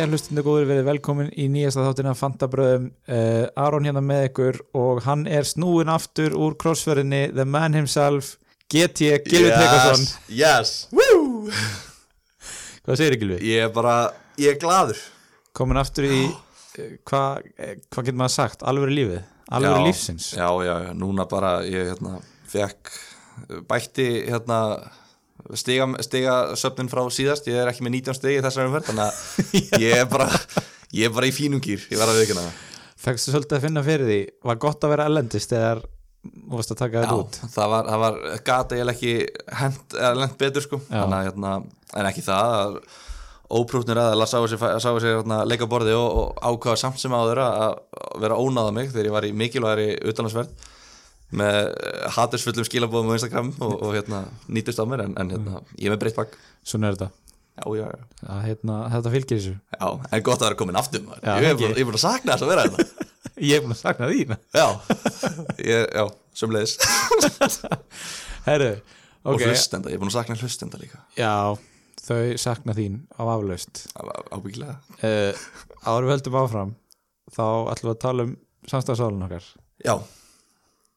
Jæja, hlustundu góður, verið velkomin í nýjasta þáttina Fantabröðum. Uh, Aron hérna með ykkur og hann er snúin aftur úr crossferinni The Man Himself GT, Gilvi Tryggvason. Yes. Woo! Hvað segir Gilvi? Ég er bara, ég er gladur Komin aftur í, uh, hvað hva getur maður sagt, alvöru lífið? Já, lífsins? Já, já, já, núna bara ég hérna, fekk bætti hérna stiga, stiga söfnin frá síðast. Ég er ekki með 19 stigi þessar umferð þannig að ég er bara ég er bara í fínum gýr, ég var að það. Fækstu svolítið að finna fyrir því? Var gott að vera ellendist þegar þú varst að taka Já, þetta út? það var, var gata ég ekki eða lent betur sko. Já. þannig að hérna, en ekki það að óprútnir aðeins sáu sér, sáu sér hérna, leika á borði og, og ákvaða samt sem áður að að vera ónáða mig þegar ég var í mikilvægri utalansverð með hatursfullum skilabóðum á Instagram og, og hérna, nýtust á mér en, en hérna, ég er með breytt bakk Svona er þetta. Já, já, já. að, hérna, Þetta fylgir þessu. Já, en gott að vera komin aftur ég er búin- er að sakna þess að vera þetta Ég er búin að sakna því já, sömleiðis Herru, og ok. hlustenda, ég er búin að sakna hlustenda líka. Já, þau sakna þín á aflaust. Ábyggilega. Uh, Áður við höldum áfram þá ætlum við að tala um samstafsálun okkar. Já,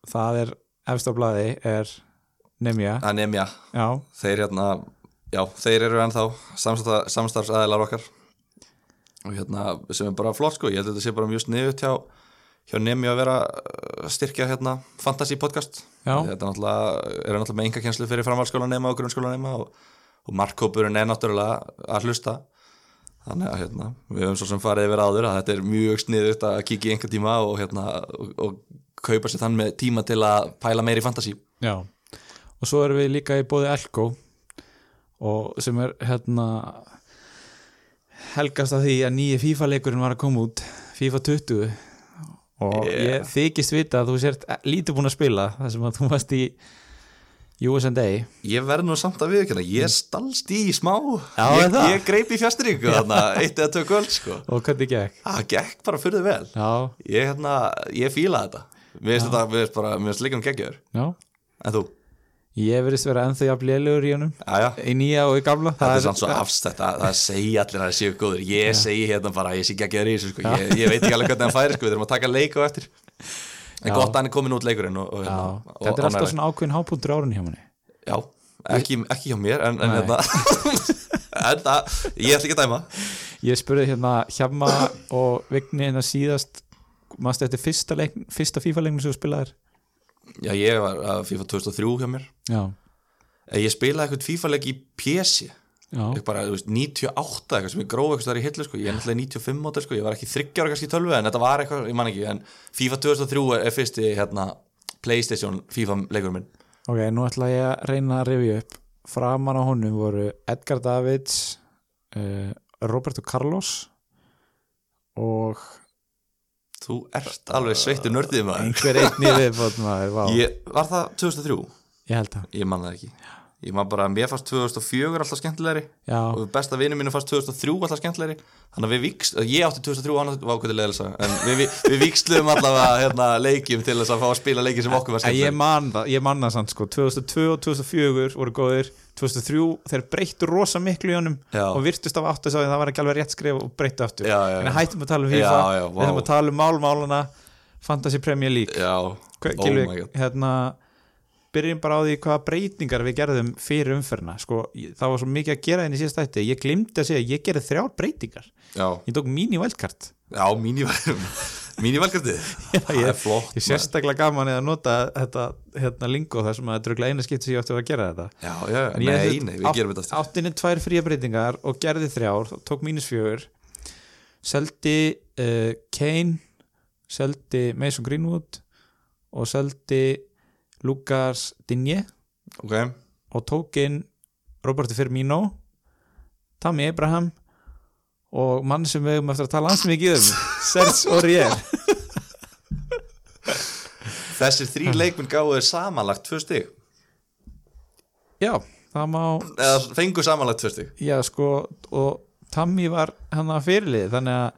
það er, efst á blaði er Nemja, já, þeir hérna já, þeir eru ennþá samstarfsæðilar okkar. Og hérna sem er bara flott sko, ég held að þetta sé bara mjög sniðut hjá, hjá nemi að vera uh, styrkja hérna fantasy podcast. Já. þetta er náttúrulega með engakenslu fyrir framhaldsskóla nema og grunnskóla nema og, og markkópurinn er náttúrulega að hlusta. Þannig að hérna, við höfum svo sem farið yfir áður að þetta er mjög sniðut að kíkja í einhver tíma og hérna og, og kaupa sér þann með tíma til að pæla meir í fantasy. Já. Og svo erum við líka í bóði Elko og sem er hérna helgast að því að nýji FIFA leikurinn var að koma út FIFA 20 og Yeah. ég þykist vita að þú sért lítið búin að spila þar sem að þú varst í USA Ég verð nú samt að viðkjöna, ég stalst í smá. Já, ég, ég greip í fjastringu eitt eða tvö kvöld sko. Og hvernig gekk? Það gekk bara fyrir vel. Já, Ég, hérna, ég fíla þetta Mér finnst þetta, mér finnst bara, mér finnst líka um geggjör já. En þú, ég verðist vera ennþá jafn lélugur í honum. Aðja í nýja og í gamla. Þetta er samt svo afstætt að það segja allir að það séu góður Ég segi hérna bara, ég sé geggjör í þessu sko. ég, ég veit ekki alveg hvernig hann færi sko. Við þurfum að taka leik á eftir. En Já. gott að hann er komin út leikurinn og, og, já, hérna, og, þetta er alltaf svona ákveðin hápuntur árun hjá manni. Já, ekki, ekki hjá mér En, en, hérna, en það, ég ætla ekki að dæma. Ég spurði hérna Hjamma og Vigni hérna síðast maður þetta fyrsta, fyrsta FIFA leiknum sem þú spilaðir? Já, ég var að FIFA 2003 hjá mér. Já, Eh, Ég spilaði eitthvað FIFA-leik í PC já, Ég bara, veist, 98 eitthvað sem ég gróf eitthvað þar í hillu sko. Ég er náttúrulega 95 móti, sko. ég var ekki 30 ára kannski í tölvu en þetta var eitthvað, ég man ekki en FIFA 2003 er, fyrsti hérna, Playstation FIFA-leikur minn. Ok, nú ætla ég að reyna að rifja upp. Framan á honum voru Edgar Davids uh, Roberto Carlos og Þú ert alveg sveittur nördið maður. Einhver einn í viðbót maður, ég, ég, Var það 2003? held að Ég man það ekki Ég man bara, mér fannst 2004 alltaf skemmtilegri já, og besta vinnu mínu fannst 2003 alltaf skemmtilegri. Þannig að við vikst, ég átti 2003 og hann átti ákveði leðilsa en við, við, við viksluðum allavega hérna, leikjum til þess að fá að spila leiki sem okkur var ég skemmtilegri. man það, ég man það samt sko. 2002 og 2004 voru góðir. 2003 þeir breyttu rosa miklu í honum Já. og virtust af aftur sá það var ekki alveg rétt skrif og breyttu aftur. Já, en hættum að tala um FIFA við þurfum að tala um málmálana Fantasy Premier League. Hva- oh byrjum bara á því hvaða breytingar við gerðum fyrir umferna sko, það var svo mikið að gera inn í síðast ætti ég glimti að segja, ég gerði þrjár breytingar. Já, ég tók mini wildcard. Já mínivalkartið Það er flott ég sérstaklega gaman eða nota þetta hérna, lingo þar sem að þetta er örugglega eina skipti sem ég átti að gera þetta. Já, já, En nei, átti- nei, við átt- gerum þetta áttinni tvær fría breytingar og gerði þrjár tók mínus fjögur. Seldi uh, Kane seldi Mason Greenwood og seldi Lucas Digne Ok, og tók inn Roberto Firmino Tammy Abraham og mann sem við höfum eftir að tala hans mikið um Serge Aurier. Þessir þrý leikminn gáðu þér samanlagt tvö stig. Já, það má eða fengu samanlagt tvö stig. Já sko og Tammy var hann að fyrirlið þannig að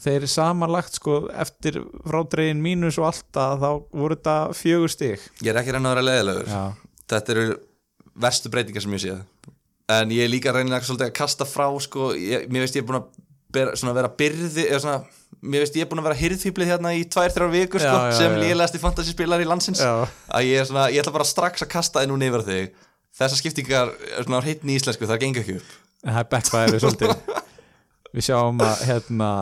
þeir samanlagt sko eftir frádregin mínus og alltaf þá voru þetta fjögur stig. Ég er ekki reyna að vera leðilegur já, þetta eru verstu breytingar sem ég séð. En ég er líka reynið svolítið að kasta frá sko, ég, mér veist ég er búin að ber, vera byrði eða svona, mér veist ég er búin að vera hirðfýblið hérna í tvær, þrjár vikur sko, Já, já, sem já. lélegasti fantasyspilar í landsins. Já. að ég er svona, ég ætla bara strax að kasta þið núna yfir á þig. Þessar skiptingar er svona hreitni í íslensku, það gengur ekki upp. En það er backfire svolítið. Við sjáum að hérna,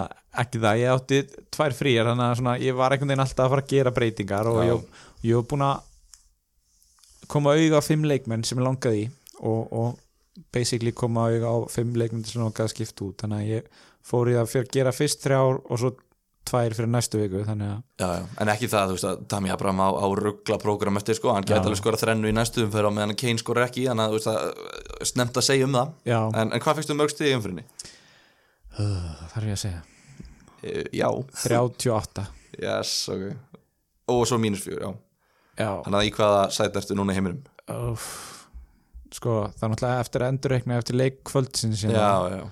ekki það, ég átti tvær fríar þannig að svona, ég var einhvern veginn alltaf að fara að gera breytingar og Já. ég, ég var búin að koma auga á fimm leikmenn sem ég langaði og, og basically koma auga á fimm leikmenn sem ég langaði að skipta út þannig að ég fór í það fyrir að gera fyrst þrjár og svo tvær fyrir næstu viku já, já. en ekki það, þú veist að Tami Abraham á, á ruggla prógram eftir sko, hann gæti alveg skora þrennu í næstu umferð á meðan Kane skora ekki, þannig að þú veist að snemt að segja um það, en, en hvað fyrstu mörg stig í umfyrinni? það þarf ég að segja já, 38 yes, ok. Og svo mínus fjögur, já. Já, þannig að í hvaða sæti ertu núna í heiminum? Úff. sko það er náttúrulega eftir endurreikna eftir já,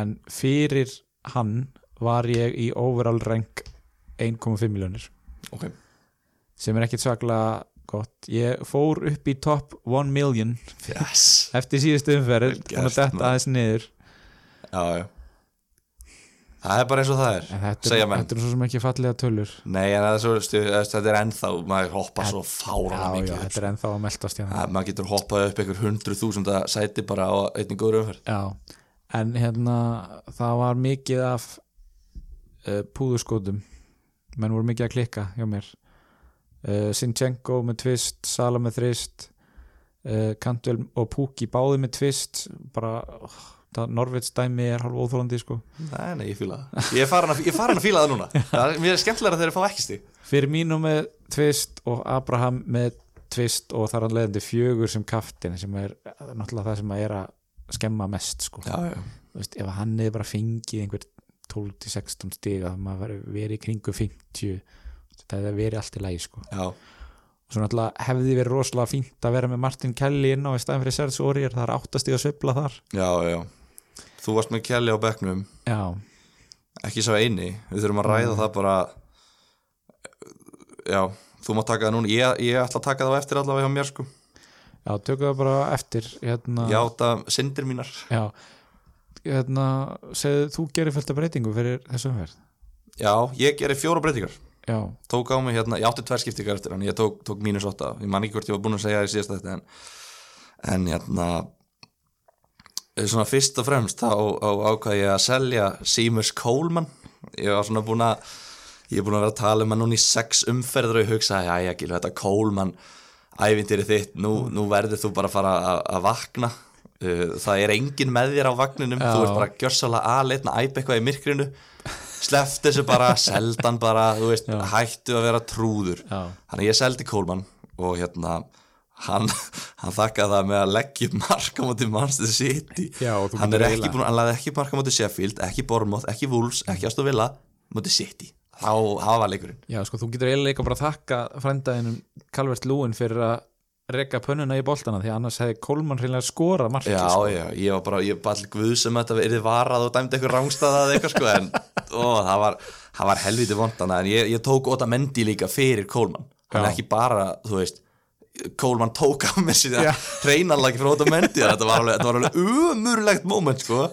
en fyrir hann var ég í overall rank 1,5 miljónir ok. Sem er ekkit svaklega gott. Ég fór upp í top 1 million yes. eftir síðustu umferð búin að maður. aðeins niður. Já, já Það er bara eins og það er þetta er, þetta er svo sem ekki fallega tölur. Nei, en er svo, stu, þetta er ennþá maður hoppar svo fárana já, mikið þetta er ennþá að meldast hérna. Að maður getur hoppað upp einhver hundruð þúsunda sæti bara á einnig góður umferð. Já, en hérna það var mikið af uh, púðurskótum menn voru mikið að klikka hjá mér. Uh, Sinchenko með tvist Sala með þrist uh, Cantwell og Pukki báði með tvist bara oh, það Norveits dæmi er hálf óþólandi sko. Nei, nei, ég fíla það. Ég er farin að, ég farin að fíla það núna. Það Mér er skemmtilega þegar þeir fá ekki stig. Fyrir mínu með tvist og Abraham með tvist og þar hann leiðandi fjögur sem kaftin sem er náttúrulega það sem að er að skemma mest sko. Já, já, veist, ef hann hefði bara fengið einhver 12-16 stiga þá maður í kringu 50 það verið allt í lagi sko. já, og svo náttúrulega hefði verið rosalega fínt að vera með Martin Kelly inn á í staðin fyrir Serge Aurier, það er áttastíð að svifla þar. Já, já Þú varst með Kelly á bekknum. Já, Ekki sá eini. Við þurfum að ræða það bara Já, þú mátt taka það núna. Ég, ég ætla að taka það á eftir allavega hjá mér sko. Já, tökum það bara eftir hérna, Já, það syndir mínar. Já. Hérna, segðu þú gerir fullt af breytingu fyrir þessu umferð Já, ég gerir fjóra breytingar. Já, tók á mig hérna, ég átti tvær skiptingar eftir hann. Ég tók, tók mínus 8, ég man ekki hvort ég var búin að segja það í síðasta þetta en, en hérna svona fyrst og fremst þá á, ákvað ég að selja Seamers Coleman. Ég var svona búin að ég er búin að vera að tala um hann núna í sex umferður og ég hugsaði, já, ég gilur þetta Coleman ævintýri þitt, nú, nú verður þú bara að fara að, að vakna. Uh, það er engin með þér á vagninum Já. þú ert bara gjörsalega aðleitna að æpa eitthvað í myrkrinu. Sleft þessu bara, seldan bara þú veist, Já. hættu að vera trúður. Já, þannig að ég seldi Coleman og hérna hann, hann þakkaði það með að leggja upp mark á móti Manchester City. Já, hann er ekki búin, hann laði ekki upp mark á móti Sheffield ekki Bournemouth, ekki Wolves, ekki Aston Villa móti City, þá hafa leikurinn. Já, sko þú getur eiginlega bara að þakka frændaðinum Calvert Lúin fyrir að rekka pönnuna í boltana því annars hefði Kolman hreinlega skorað markið Já, sko. já, ég var bara, ég var allir guð sem þetta verið varað og dæmdi eitthvað rángstæða eða eitthvað sko, en ó, það var, það var helviti vondana, en ég, ég tók Óta Mendi líka fyrir Kólman, hann er ekki bara, þú veist, Kólman tók á með Já. hreinanlagi frá Óta Mendi, þetta var alveg, þetta var alveg umurlegt moment, sko,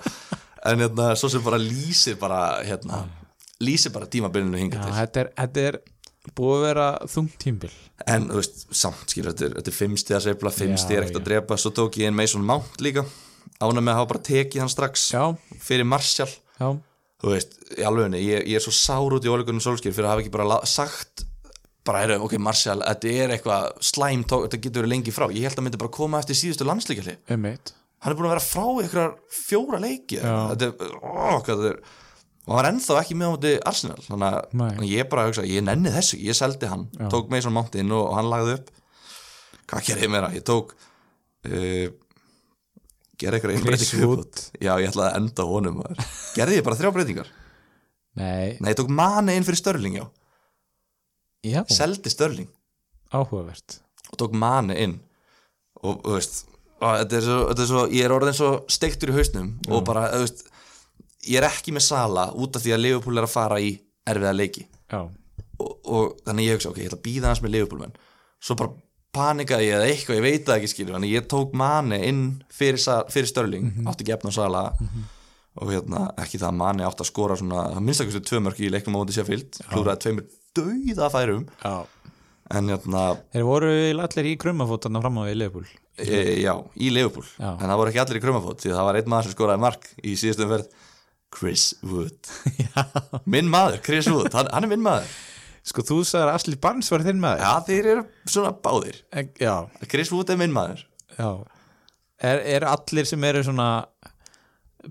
en hérna, svo sem bara lýsir bara, hérna, lýsir bara tímabilinu hinga til, þetta er, þetta er búið að vera þungt tímbil en þú veist, samt, skilur, þetta er, þetta er fimm stiga sveifla, fimm Já, stiga ekkert að drepa, svo tók ég inn Mason Mount líka, ánæg með að hafa bara tekið hann strax Já, fyrir Marshall já, þú veist, í alvegunni, ég, ég er svo sár út í óleikunum solskýr fyrir að hafa ekki bara sagt bara, heyrðu, ok, Marshall, þetta er eitthvað slæm, tók, þetta getur verið lengi frá. Ég held að myndi bara koma eftir síðustu landslíkjali hann er búin að vera frá einhverjar fjóra leiki þetta er, ó, hvað þetta er og hann var ennþá ekki með á móti Arsenal þannig að Nei. ég bara hugsa, ég nenni þessu ég seldi hann, Já. tók Mason Mount inn og, og hann lagði upp. Hvað gerði ég meira, ég tók uh, gerði Wood. viðbót. já, ég ætlaði að enda honum gerði ég bara þrjá breytingar? Nei, Nei, ég tók Mane inn fyrir Störling, já já, Seldi Störling áhugavert. Og tók Mane inn. Og þú veist og þetta er, svo, þetta er svo, ég er orðin svo steiktur í hausnum og bara, þú veist ég er ekki með Sala út af því að Liverpool er að fara í erfiða leiki. Já, og, og þannig ég hugsa, ok, ég ætla að býða hans með Liverpool menn. Svo bara panikaði ég eða eitthvað, ég veit það ekki skilur þannig ég tók Mane inn fyrir, Sa- fyrir Störling, átti ekki efna Sala. Og hérna, ekki það að manni átt að skora svona, það minnstakustu tvö mörk í leiknum á móti Sheffield, klúraði tveimur dauða færum, Já. en hérna Þeir voru allir í krummafótarna fram á í Leifbúl. E, já, í Já. en það voru ekki allir í krumafót því að það var einn maður sem skoraði mark í síðustum verð Chris Wood. Minn maður, Chris Wood, hann, hann er minn maður. Sko þú sagðir að Asli Barnes var þinn maður. Já, þeir eru svona báðir. E- Chris Wood er minn maður. Já. Er, er allir sem eru svona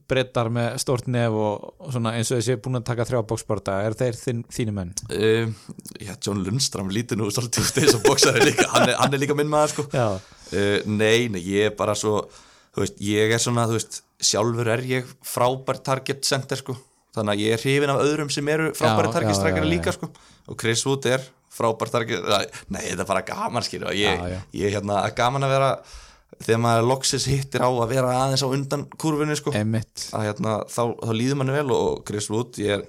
brettar með stórt nef og, svona eins og þessi búin að taka þrjá bóksparta er þeir þín, þínu menn? um, já, John Lundstram lítur nú svolítið út eins og bóksari líka. Hann er, hann er líka minn maður sko. Uh, nei, nei, ég er bara svo þú veist, ég er svona, þú veist sjálfur er ég frábær target center sko. Þannig að ég er hrifin af öðrum sem eru frábæri Já, target já. líka sko. Og Chris Wood er frábær target nei, þetta er bara gaman skilju ég, ég er hérna gaman að vera þegar maður loksis hittir á að vera aðeins á undan kurvinu sko. Að hérna, þá, þá líður manni vel og Chris Wood, er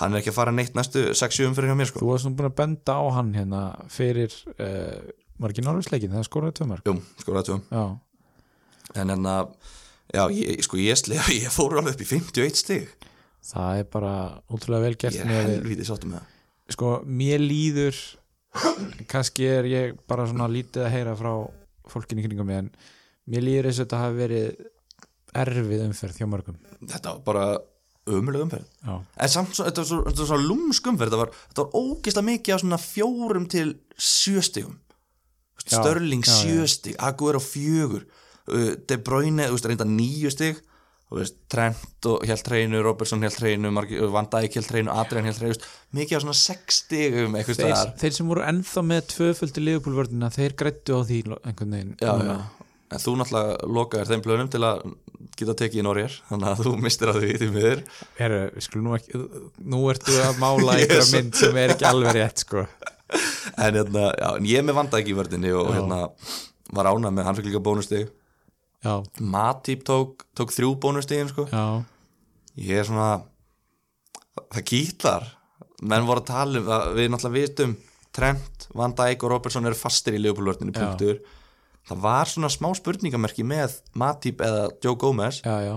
hann er ekki að fara neitt næstu 6-7 umfyrir hjá mér sko. Þú varst nú búin að benda á hann hérna fyrir uh, var ekki Norvísleikin, það skoraði tvö mörg Jú, skoraði tvö. Já, en hérna, já, ég, sko ég, slega, ég fór alveg upp í 51 stig. Það er bara útrúlega vel gert ég er helvítið sáttum með það. Sko, mér líður kannski er ég bara svona lítið að heyra frá fólkinni kringum mig en mér líður eins og þetta hafi verið erfið umferð hjá mörgum. Þetta var bara ömuleg umferð. Já, en samt svo, þetta var svo, þetta var svo lúmsk umferð þetta var, þetta var ógeðslega mikið á svona fjórum til sjöstigum Já, Störling sjöstig, Aguero fjögur uh, De Bruyne, reynda þú veist, Trent og held hreinu Robertson held hreinu, Van Dijk held hreinu Adrian held hreinu, mikið á svona sex stigum eitthvað þeir, þeir sem voru ennþá með tvöföldi liðupúlvörðina, þeir grættu á því einhvern veginn já, já. en þú náttúrulega lokaðir þeim plönum til að geta tekið í Norger þannig að þú mistir að því því miður. Heru, nú ekki nú ertu að mála er einhverja mynd sem er ekki alveg rétt sko. en, hérna, já, en ég með vanda ekki í vördinni og hérna, var ánað með, hann fikk líka bónustig já, Matip tók, tók þrjú bónustigin sko. ég er svona það kýtlar. Menn voru að tala um, að við náttúrulega vitum Trent, Van Dijk og Robertson eru fastir í leifbúlvördinni Já. punktur. Það var svona smá spurningamerki með Matip eða Joe Gomez. Já, já.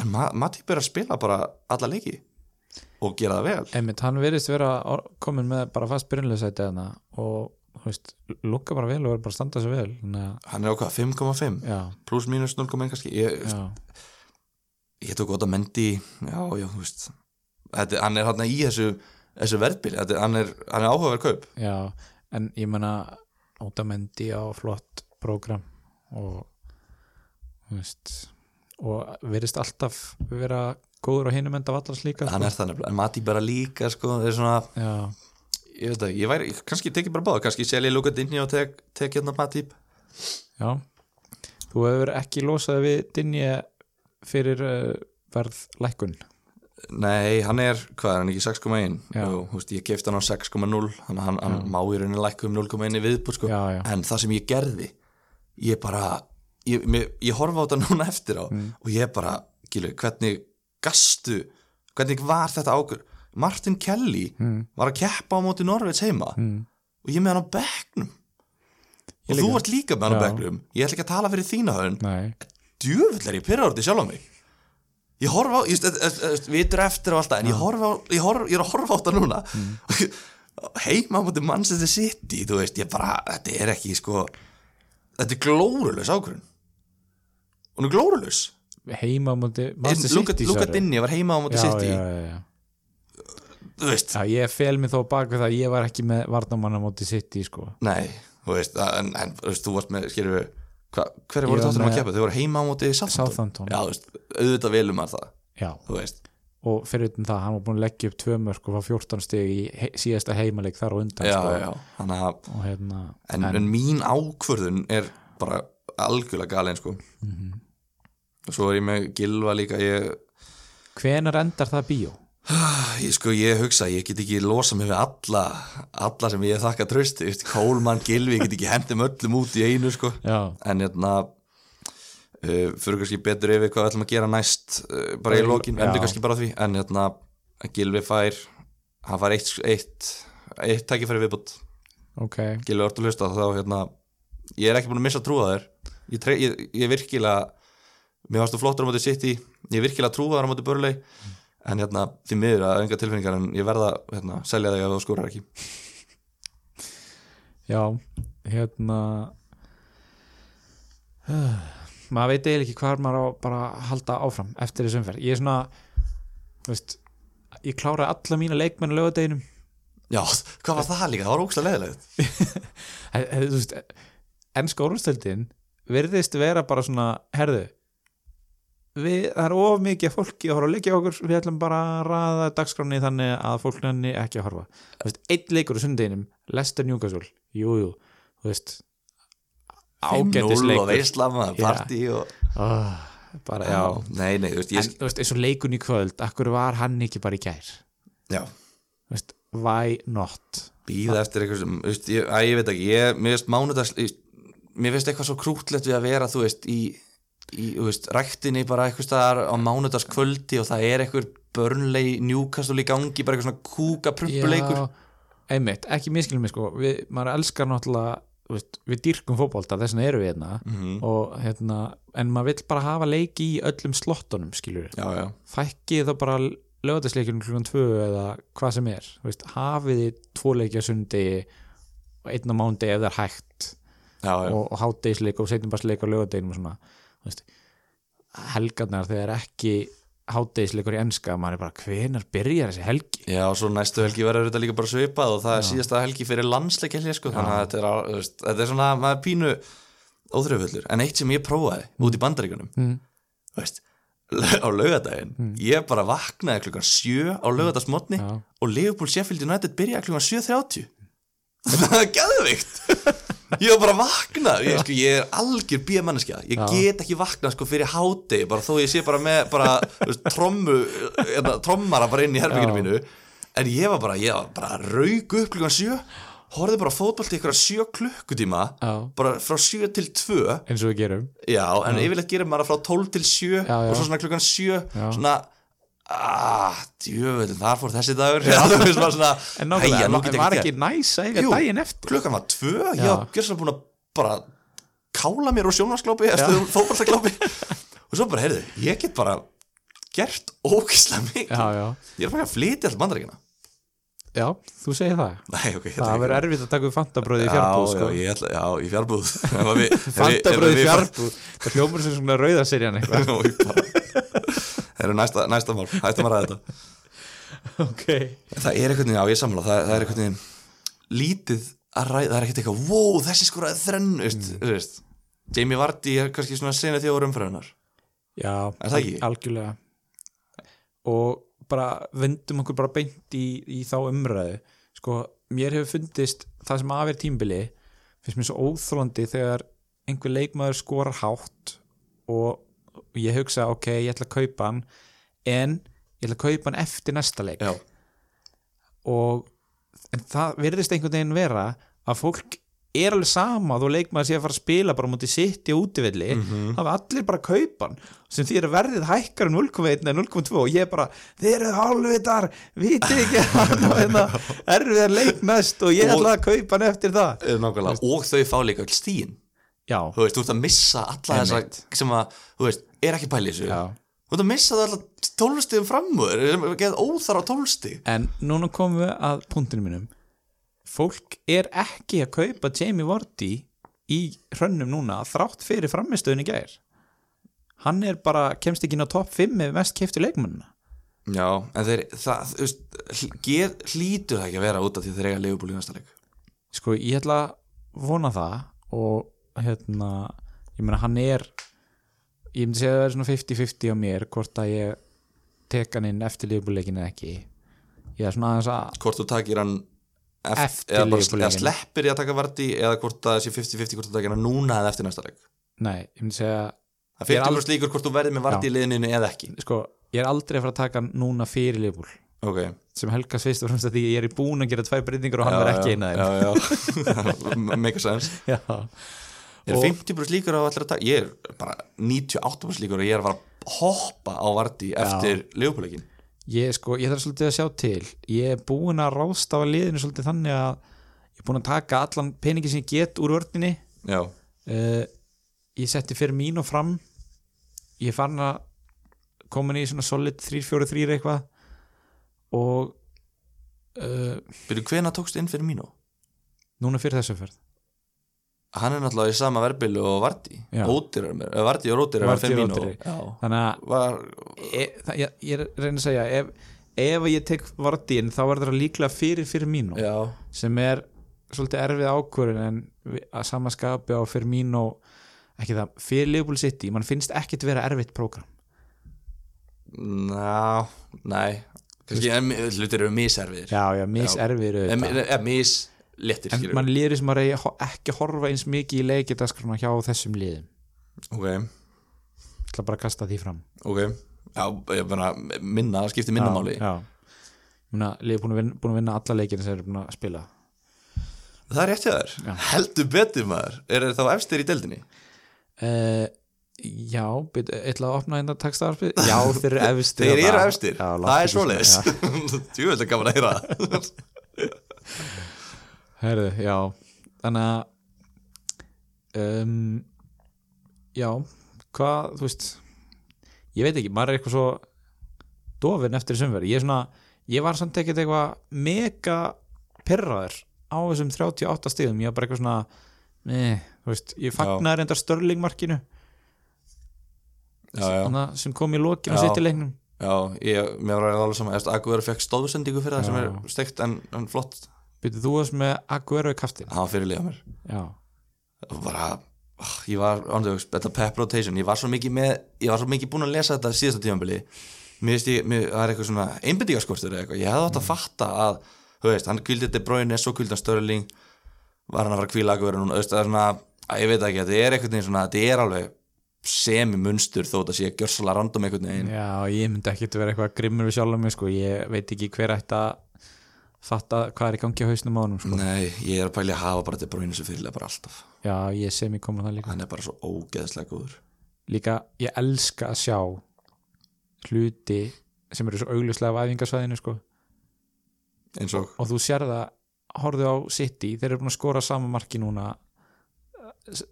En Ma Matip er að spila bara alla leiki og gera það vel. Einmitt, hann verðist vera komin með bara fast byrjunleysæti og lukka bara vel og er bara að standa sig vel þannig hann er hvað, 5,5 já, pluss mínus 0,1 kannski. Ég, ég tók gott að mendi já, já, þú veist. Þetta, hann er hann í þessu, þessu verðbili. Þetta, hann, er, er áhugaverð kaup. Já en ég menna Ótamendi á flott prógram og þú veist og verðist alltaf vera góður á hinum enda vallars líka hann sko. er það nefnilega, en Mati bara líka sko, það er svona, já, ég veit það ég væri, kannski tekið bara báða, kannski selja lúkat inn og tek, tek hérna Matip. Já. Þú hefur ekki losað við Dinje fyrir uh, verð lækkun nei, hann er, hvað er hann ekki 6,1 Já. Jú, þú veist, ég kefti hann á 6,0 þannig að hann, hann má í rauninni lækka um 0,1 viðbúr sko. já, já, en það sem ég gerði ég bara ég, mér, ég horfa á þetta núna eftir á og ég bara, Gílu, hvernig gastu, hvernig var þetta águr Martin Kelly mm. var að keppa á móti Norveits heima Mm. og ég með hann á bekknum og Ég þú líka. ert líka með hann á Já. bekknum ég ætla ekki að tala fyrir þína höfn djöfull er ég pyrra orðið sjálf á mig ég horfa á, ég, st- st- st- vitur eftir og alltaf en ég horfa á, ég, horf, ég er að horfa á þetta núna heima á móti Manchester City þú veist, ég bara, þetta er ekki sko, þetta er glórulaus ákvörðun hún er glórulaus heima á móti Manchester City, Luka? Dinni var heima á móti já, City já, já, já. veist, já, ég fel mig þó bak við það að ég var ekki með varnamann á móti City sko. nei þú veist, en, en þú veist, þú varst með skilur við, hva, hver Ég voru þáttunum að keppa þau voru heima á móti Southampton. já, þú veist, auðvitað velum að það já, þú veist, og fyrir utan það, hann var búin að leggja upp tvö mörg og fá 14 stig í he síðasta heimaleik þar og undan já, sko. já, þannig að og hérna en, en mín ákvörðun er bara algjörlega galinn sko Mhm. og svo er ég með Gilva líka ég, hvenar endar það bíó? Ég sko ég hugsa ég get ekki losa mig við alla alla sem ég þakka trösti Kólmann, Gilvi, ég get ekki hendum öllum út í einu sko. Já, en hérna uh, fyrir kannski betur yfir hvað við ætlum að gera næst uh, bara í í- lokin, endur kannski bara því. En hérna Gilvi fær hann fær eitt, eitt, eitt tækifæri viðbútt ok. Gilvi orður hlusta þá hérna ég er ekki búin að missa trúa þér. Ég, tre- ég, ég virkilega mér varstu flottur á móti City ég er virkilega trúaður á móti Börlei en hérna, því miður að enga tilfinningar en ég verða hérna, selja þig ef þú skórar ekki. Já, hérna uh, maður veit eiginlega ekki hvað maður á bara að halda áfram eftir þessu umferð. Ég er svona veist, ég kláraði alla mína leikmenn á lögadeginum já, hvað var það líka, það var ógst að leiðilegt þú veist, ennska orðstöldin virðist vera bara svona herðu við, það er of mikið fólki að horfa að leikja okkur við ætlum bara að raða dagskráni þannig að fólk nenni ekki að horfa. Þú veist, eitt leikur á sundeginum, Lester Newcastle. Jújú, þú veist ágætis 5-0 og leikur. Já. partí og... oh, bara, já, nei, nei, þú veist, en ég, þú veist, eins og leikun í kvöld akkur var hann ekki bara í gær? Já. Þú veist, why not? Býða eftir eitthvað sem, þú veist, ég, ég veit ekki ég, mér finnst mánudags mér finnst eitthvað svo krútlegt við að vera þú veist, í, í þú veist, ræktinni bara eitthvað staðar á mánudagskvöldi og það er eitthvað börnlegi njúkastul í gangi, bara eitthvað svona kúka prumpuleikur Já, einmitt, ekki miskilum mig sko. Við, maður elskar náttúrulega veist, við dýrkum fótbolta, þess vegna eru við hérna. Mhm. og hérna, en maður vill bara hafa leiki í öllum slottunum, já, fækki þá bara lögatarsleikunum klukkan tvö eða hvað sem er. Veist, hafið þið tvo leiki á sundi og einn á mándi ef það er hægt. Já, já. og, og hátdeisleik og setjumbarsleik á lögadeginum og svona helgarnar þegar ekki hátdeisleikur í enska maður er bara, hvenar byrjar þessi helgi? Já, og svo næstu helgi verður þetta líka bara svipað og það er síðasta helgi fyrir landsleik helgi, sko, þannig að þetta er, veist, þetta er svona, maður er pínu óþröfullur, en eitt sem ég prófaði út í bandaríkunum, mm. veist á laugadaginn, ég bara vaknaði klukkan 7 á laugadagsmotni Já. og Liverpool Sheffield United byrjaði klukkan 7.30 það er geðvikt ég var bara að vakna ég, sko, ég er algjör bíamanneskja ég Já. get ekki vaknað sko fyrir hádegi bara þó ég sé bara með bara, veist, trommu, hérna, trommara bara inn í herbygginu Já. mínu en ég var bara, ég var bara rauk upp klukkan 7 horfði bara á fótbolt í ykkur 7 klukkutíma Já. bara frá 7 til 2 eins og við gerum já, en yfirleitt gerir maður frá 12 til 7 Já, já. og svo svona klukkan 7 Já. svona aaa, djöfull, þar fór þessi dagur. Veist maður svona en nákvæmlega, "Æja, nú en get ég var gert." ekki næs að eiga Jú. daginn eftir? klukkan var tvö, Já. já, gjör svo búin að bara kála mér úr sjónvarsklópi eftir fótballtaklópi og svo bara, heyrðu, ég get bara gert ógislega mikið. Ég er bara að flytja alltaf bandaríkina já, þú segir það? Nei, ok, það ekki- verður erfitt að taka upp fantabröði í Já, fjárbúð sko. já, ætla, já, í fjárbúð. Fantabröði í fjárbúð. Það hljómar sem svona rauðaserjan eitthvað Það eru næsta, næsta mál, hættum að ræða þetta. Ok, Það er einhvern veginn, já ég samla það, það er einhvern veginn lítið að ræða, það er ekkert eitthvað wow, þessi skoraði þrenn, veist, Mm. Jamie Vardy er kannski svona sena þjóður umfæðunar já, Er það ekki? algjörlega. Og bara vendum okkur bara beint í, í þá umræðu. Sko, mér hefur fundist það sem af er tímbili finnst mér svo óþólandi þegar einhver leikmaður skorar hátt og ég hugsa ok, ég ætla að kaupa hann en ég ætla að kaupa hann eftir næsta leik. Já, og en það verðist einhvern veginn vera að fólk er alveg sama þó leikmaður sé að fara að spila bara mútið sitt í útivilli Mhm. það var allir bara að kaupa hann sem því er verðið hækkar um 0,1 eða 0,2 og ég er bara, þeir eru hálfvitar vitið ekki að og hérna? Erfið að leik næst og ég Og- ætla að kaupa hann eftir það. Eh, Og þau fá líka öll stíin já, Þú veist, þú ert að missa alla þessa Einmitt. sem að, þú veist, er ekki pæli þessu. Já. Þú ert að missa það alla tólstigum framúður sem er geð óþar á tólstig en núna komum við að punktinu mínum. Fólk er ekki að kaupa Jamie Vardy í hrönnum núna þrátt fyrir framistöðun í gær. Hann er bara, kemst ekki inn á topp 5 með mest keiftu leikmannina Já, en þeir, það, þú veist, hlýtur það ekki að vera út af því þeir eiga leifubúl í næsta leik? Sko ég ætla að vona það og hérna ég meina hann er ég myndi segja að það er svona 50-50 á mér hvort að ég tek hann inn eftir liðbúleikin eða ekki. Ég er svona aðeins að Hvort þú takir hann eft, Eftir bara, Liverpool-leikinn. eða sleppir í að taka varti eða hvort það sé 50-50 hvort þú takir hann núna eða eftir næsta leik? Nei, ég myndi segja Það Ég fyrir líkur hvort þú verðir með varti í liðinu eða ekki. Sko, ég er aldrei að fara að taka hann núna fyrir liðbúl Ok. Sem helgast fyrst og fremst að því ég er í búin að gera tvær breytingar og hann verð ekki eina er Og- 50% líkur á allir að taka Ég er bara 98% líkur og ég er að fara að hoppa á varti eftir leifubúleikin ég, sko, ég þarf svolítið að sjá til. Ég er búin að ráðstafa liðinu svolítið þannig að ég er búin að taka allan peningi sem ég get úr vörninni. Já, uh, ég setti fyrir mín og fram. Ég er farin að komin í svona solid 3-4-3 eitthvað. Og uh, Byrju, hvena tókstu inn fyrir Mino? núna fyrir þessu ferð Hann er náttúrulega í sama verðbili og Vardí Vardí og Vardí og fyrir Mino ódýrari. Já, þannig að var, e, það, ég, ég reyna að segja ef, ef ég tek Vardín þá er það líklega fyrir fyrir mínu já, sem er svolítið erfið ákvörðin en að sama skapi á fyrir mínu ekki það, fyrir Liverpool City mann finnst ekkit vera erfitt prógram. Ná, en hlutir eru miserviðir já, já, mis erfið En en, eða mis léttir en mann lýri sem að reyja ekki horfa eins mikið í leikjadaskrana hjá þessum liðum. Ok, ég ætla bara að kasta því fram. Ok. Já, ég bara minna, það skiptir minna já, máli. já. Ég meina, liðið búin að vinna, að alla leikina sem eru búin að spila. Það er rétt hjá þér, Já. heldur betur maður. Er þeir þá efstir í deildinni? Uh, já, byrju, ætla að opna hérna textaðarspið Já, þeir eru efstir Þeir eru efstir, Já, það er svoleiðis. Svona, Tjúvel er gaman að heyra það. Herðu, já. Þannig að um, Já, hvað, þú veist Ég veit ekki, maður er eitthvað svo dofin eftir sumveri Ég er svona, ég var samt ekkert eitthvað mega perraður á þessum 38 stíðum Ég var bara eitthvað svona Nei, þú veist, ég fagnaði reyndar störlingmarkinu sem kom í lokinu Já. sitt í leiknum. Já, ég, mér var alveg saman Aguero fekk stóðsendingu fyrir það sem er steikt en, en flott Byrju, þú varst með Aguero í kaftin Það var fyrirlega mér. Bara, ah, ég var ándjóks, þetta pep rotation Ég var svo mikið með, ég var svo mikið búin að lesa þetta síðasta tímabili. Mér veist ég, mér, það er eitthvað svona einbendingaskortur eða eitthvað. Ég hefði átt að fatta að, þú veist, hann kvildi De Bruyne, svo kvildi hann Störling Var hann að fara að kvíla Aguero núna, það er svona að, Ég veit ekki, þetta er eitthvað svona, þetta er alveg semi munstur þó þetta sé að gjörsala random einhvern veginn. Já ég myndi ekki vera eitthvað grimmur við sjálf mig sko. Ég veit ekki hver ætti að fatta hvað er í gangi á hausnum á honum sko. Nei, ég er að pæli að hafa bara De Bruyne sem fyrirlega bara alltaf. Já, ég sé mig koma það líka. Hann er bara svo ógeðslega góður. Líka, ég elska að sjá hluti sem eru svo augljuslega af æfingasvæðinu sko. eins og, og þú sér það, horfðu á City þeir eru búin að skora sama marki núna.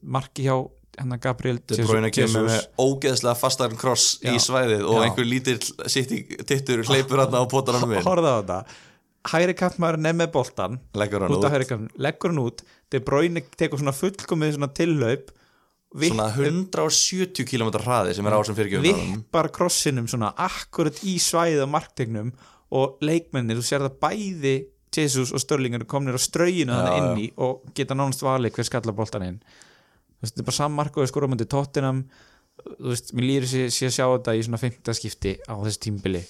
Marki hjá hennar Gabriel De Jesus- Bruyne kemur með ógeðslega fastarinn kross í svæðið og Já. einhver lítill í tittur hleypur hann á potar hann við horfðu á þetta hægri kantmaður nefn með boltan leggur hann út út. leggur hann út. De Bruyne tekur svona fullkomið svona tillaup svona 170 km hraði sem er á sem fyrirgjöfum vippar krossinum svona akkurat í svæðið á marktegnum og leikmennir, þú sér það bæði Jesus og Störling eru komnir á strauginu Já, þannig inn í og geta nánast valið hver skallar boltan inn. Þú veist, þetta er bara sammarkaði skoramöndi tóttinam þú veist, mér lýri sér, að sjá þetta í svona 15 skipti á þessi tímbili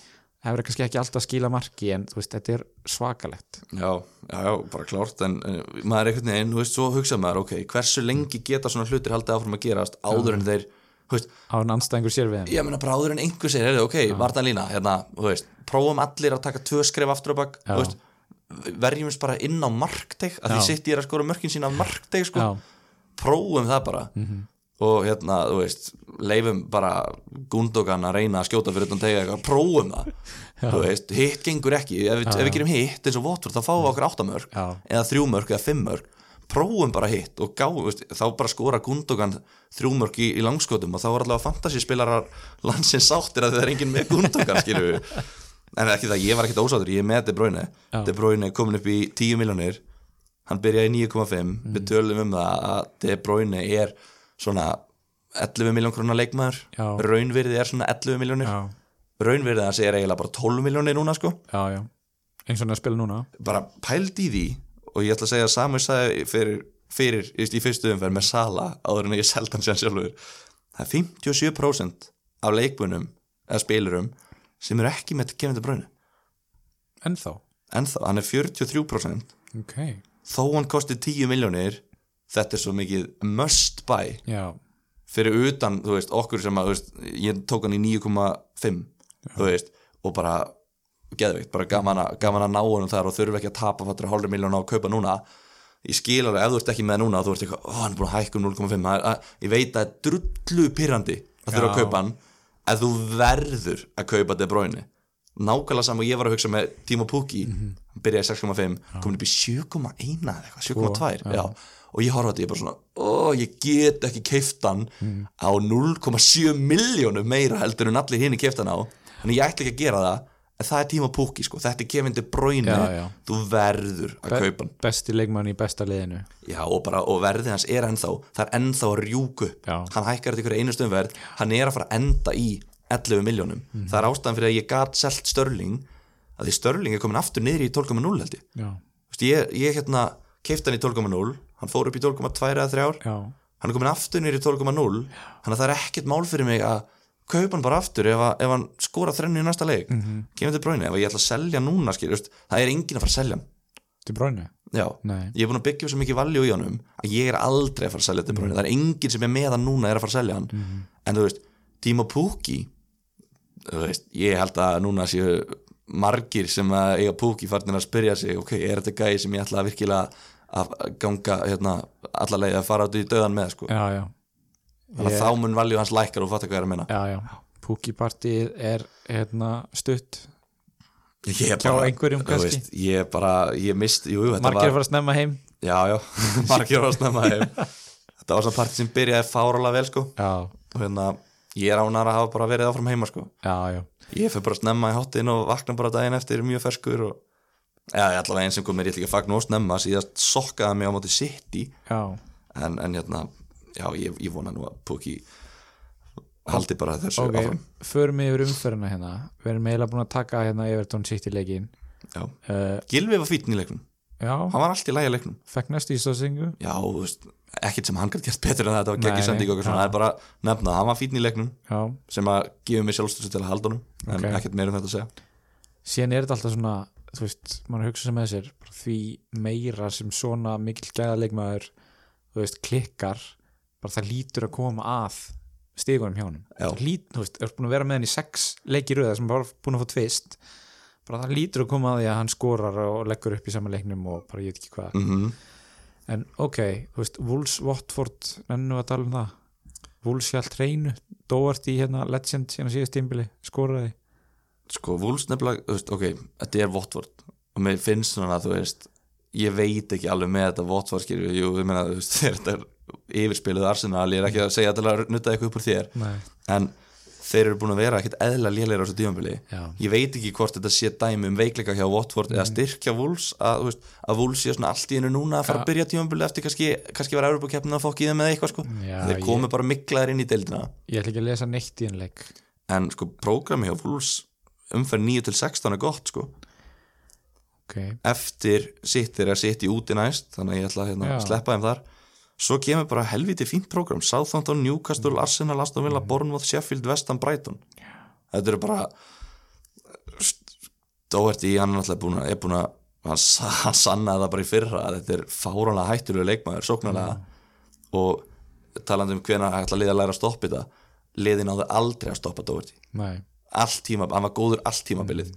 það hefur kannski ekki alltaf skila marki en þú veist, þetta er svakalegt. Já, já, já, bara klárt en uh, maður er einhvern veginn, þú veist, svo hugsa maður ok, hversu lengi geta svona hlutir haldið áfram að gerast áður en þeir, þú veist á en anstæðingur sér við þeim. ég meina bara áður en einhver heyrðu, ok, vartan lína hérna, þú veist, prófum allir að taka tvö skref aftur og bak, Já. þú veist verjumst bara inn á markteg að því Já. sitt ég er að skora mörkin sína af markteg sko, Já, prófum það bara og hérna, þú veist leifum bara Gundogan að reyna að skjóta fyrir utan tegja eitthvað, prófum það. Þú veist, hitt gengur ekki. Ef ef við gerum hitt eins og votur þá fáum við okkur áttamörk eða þrjúmörk eða fimmörk prófum bara hitt og gá, veist, þá bara skora Gundogan þrjúmörk í, í langskotum og þá var allavega fantasyspilarar landsins sáttir að það er enginn með Gundogan við en ekki það, ég var ekkert ósáttur, ég er með De Bruyne. Já. De Bruyne er komin upp í 10 miljónir hann byrjaði í 9,5 við tölum um það að De Bruyne er svona 11 miljón krónar leikmaður. Já. raunvirði er svona 11 miljónir já, raunvirði hans er eiginlega bara 12 miljónir núna sko. Já, já. Eins og hann er að spila núna. Bara pæld í því og ég ætla að segja að Samuel sagði fyrir, fyrir í, fyrstu umferð með Sala áður en ég seldi hann sér sjálfur. Það er 57% af leikbunum eða spilurum sem eru ekki með Kevin De Bruyne. Ennþá, en þá, hann er 43% ok. Þó hann kosti 10 miljónir þetta er svo mikið must buy já, fyrir utan, þú veist, okkur sem að veist, ég tók hann í 9,5 þú veist, og bara geðveikt, bara gaman að, gaman að ná honum þar og þurfi ekki að tapa fattur að hálfur miljón á að kaupa núna. Ég skil alveg, ef þú ert ekki með núna þú ert eitthvað, ó, hann er búin að hækka um 0,5 Það er- að- ég veit að það er drullu pyrrandi að þurfa að kaupa hann ef þú verður að kaupa De Bruyne. Nákvæmlega saman og ég var að hugsa með Timo Pukki, hann byrjaði í 6,5 komin upp í 7,1 eða eitthvað, 7,2 Sko, já. já. Og ég horfa þetta, ég er bara svona ó, ég get ekki keift hann á 0,7 miljónum meira heldur en allir hinn keift hann á. Þannig ég ætla ekki að gera það en það er tíma púki sko, þetta er Já, já. þú verður að Be kaupa besti leikmann í besta liðinu. Já, og, bara, og verðið hans er ennþá það er ennþá að rjúku Já. hann hækkar þetta ykkur einu stöðumverð hann er að fara að enda í 11 miljónum Mhm. það er ástæðan fyrir að ég gat selt Störling að því Störling er komin aftur niður í 12,0 held ég. Ég, ég hérna keifti hann í 12,0 hann fór upp í 12,2 eða 3 já, hann er komin aftur niður í 12,0 þannig að það er ekkert mál fyrir mig að kaupa hann bara aftur ef, að, ef hann skora þrennu í næsta leik. Mm. -hmm. kemur til bráinu, ef ég ætla að selja núna skil, veist, það er enginn að fara að selja til bráinu Já, Nei. ég er búin að byggja svo mikið valjú í honum að ég er aldrei að fara að selja til bráinu það er enginn sem er með hann núna er að fara að selja hann. En þú veist, Timo Pukki ég held að núna séu margir sem að eiga Pukki farnir að spyrja sig, ok, er þetta gæði sem ég ætla að virkilega að ganga hérna, alla leið að fara át í döðan með sko. já, já, þannig að Ég- þá mun valjú hans lækkar og fatta hvað ég er að minna. Púkipartið er hérna, stutt. Ég er Hjá einhverjum þú kannski? veist, ég er bara, ég mist jú, þetta margir var, fara að snemma heim. Já, já, margir var að snemma heim. Þetta var svona partí sem byrjaði fáralega vel sko. Já, og hérna, ég er ánar að hafa bara verið áfram heima sko. Já, já, ég fyrir bara snemma í hátinn og vakna bara daginn eftir mjög ferskur og já, ég allavega einn sem kom mér, ég ætla ekki að fagna og snemma síðast sokkaði mig á móti City. Já. en, en hérna, já, ég, ég vona nú að Pukki haldi bara þessu ok, áfram. förum við yfir umferðina hérna. Við erum eiginlega búin að taka hérna Everton City leikin já. uh, Gilvi var fítn í leiknum, já, hann var allt í lægi leiknum. Fekk næstu ístáðsingu já, þú veist, ekkert sem hann gæti gert betur en þetta var Nei, geggi sending okkur svona, já. það er bara nefna, hann var fítn í leiknum já, sem að gefa mig sjálfstöðs til að halda honum en Ok. ekkert meira um þetta að segja. Síðan er þetta alltaf svona þú veist, mann hugsa sem bara því meira sem svona mikill gæða leikmaður þú veist, klikkar bara það lítur að koma að stigunum hjá lít, þú veist, er búin að vera með hann í sex leikir röða sem bara búin að fá tvist bara það lítur að koma að því að hann skorar og leggur upp í sama leiknum og bara ég veit ekki hvað. Mm en ok, þú veist, Wolves Watford ennum að tala um það. Wolves hjælt reynu, Dóart í hérna Legend síðan síðast tímbili, skoraði sko, Wolves nefnilega, ok þetta er Votvort og mér finnst svona að þú veist ég veit ekki alveg með þetta Votvort skilju, jú, ég meina, þú veist, þetta er yfirspiluð Arsenal, ég er ekki að segja til að nutta eitthvað upp úr þér, Nei. en þeir eru búin að vera ekkert eðla léleira á þessu tímabili Já. ég veit ekki hvort þetta sé dæmi um veikleika hjá Watford Mm. eða styrkja Wolves að, veist, að Wolves sé svona allt í hennu núna að fara Ja. að byrja tímabili eftir kannski, kannski var Európa-keppnin að fokk í þeim eða eitthvað sko Já, þeir ég- komu bara miklaðir inn í deildina ég ætla ekki að lesa neitt í en umferð 9 til 16 er gott sko. Ok, eftir sitt er sitt í úti næst þannig að ég ætla að hérna, sleppa þeim þar. Svo kemur bara helviti fínt prógram. Southampton, Newcastle, Arsenal, Aston Villa Bournemouth, Sheffield, Westham, Brighton. Þetta eru bara Doherty, hann er náttúrulega búin að, er hann, sa- hann sannaði það bara í fyrra að þetta er fáránlega hættulegu leikmaður, sóknarlega. Og talandi um hvena ætla liða að læra að stoppa þetta liðin áður aldrei að stoppa Doherty nei allt tíma, hann var góður allt tímabilið.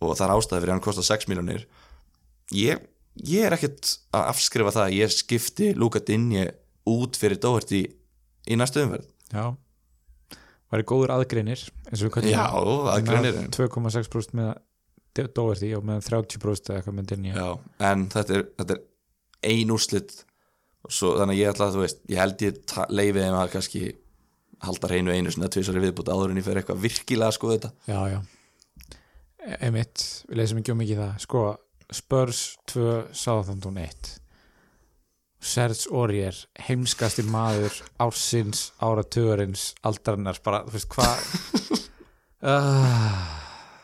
Og það er ástæði fyrir hann kostar 6 miljonir ég, ég er ekkert að afskrifa það að ég skipti Luka Dinje út fyrir Doherty í næstu umverð já. Væri góður aðgreinir eins og við. Með 2,6% með Dóverti og með 30% eða eitthvað með Já, en þetta er, þetta er ein úrslit. Og svo, þannig að ég ætla að þú veist ég held ég leyfi þeim að kannski halda hreinu einu svona tvisari viðbútt áður en ég fer eitthvað virkilega að skoða þetta. Já, já. E- einmitt, við leysum ekki um mikið það. Sko, Spurs 2 Southampton 1 Serge Aurier heimskasti maður ársins, áratugurins aldarannars, bara, þú veist hvað? Uh,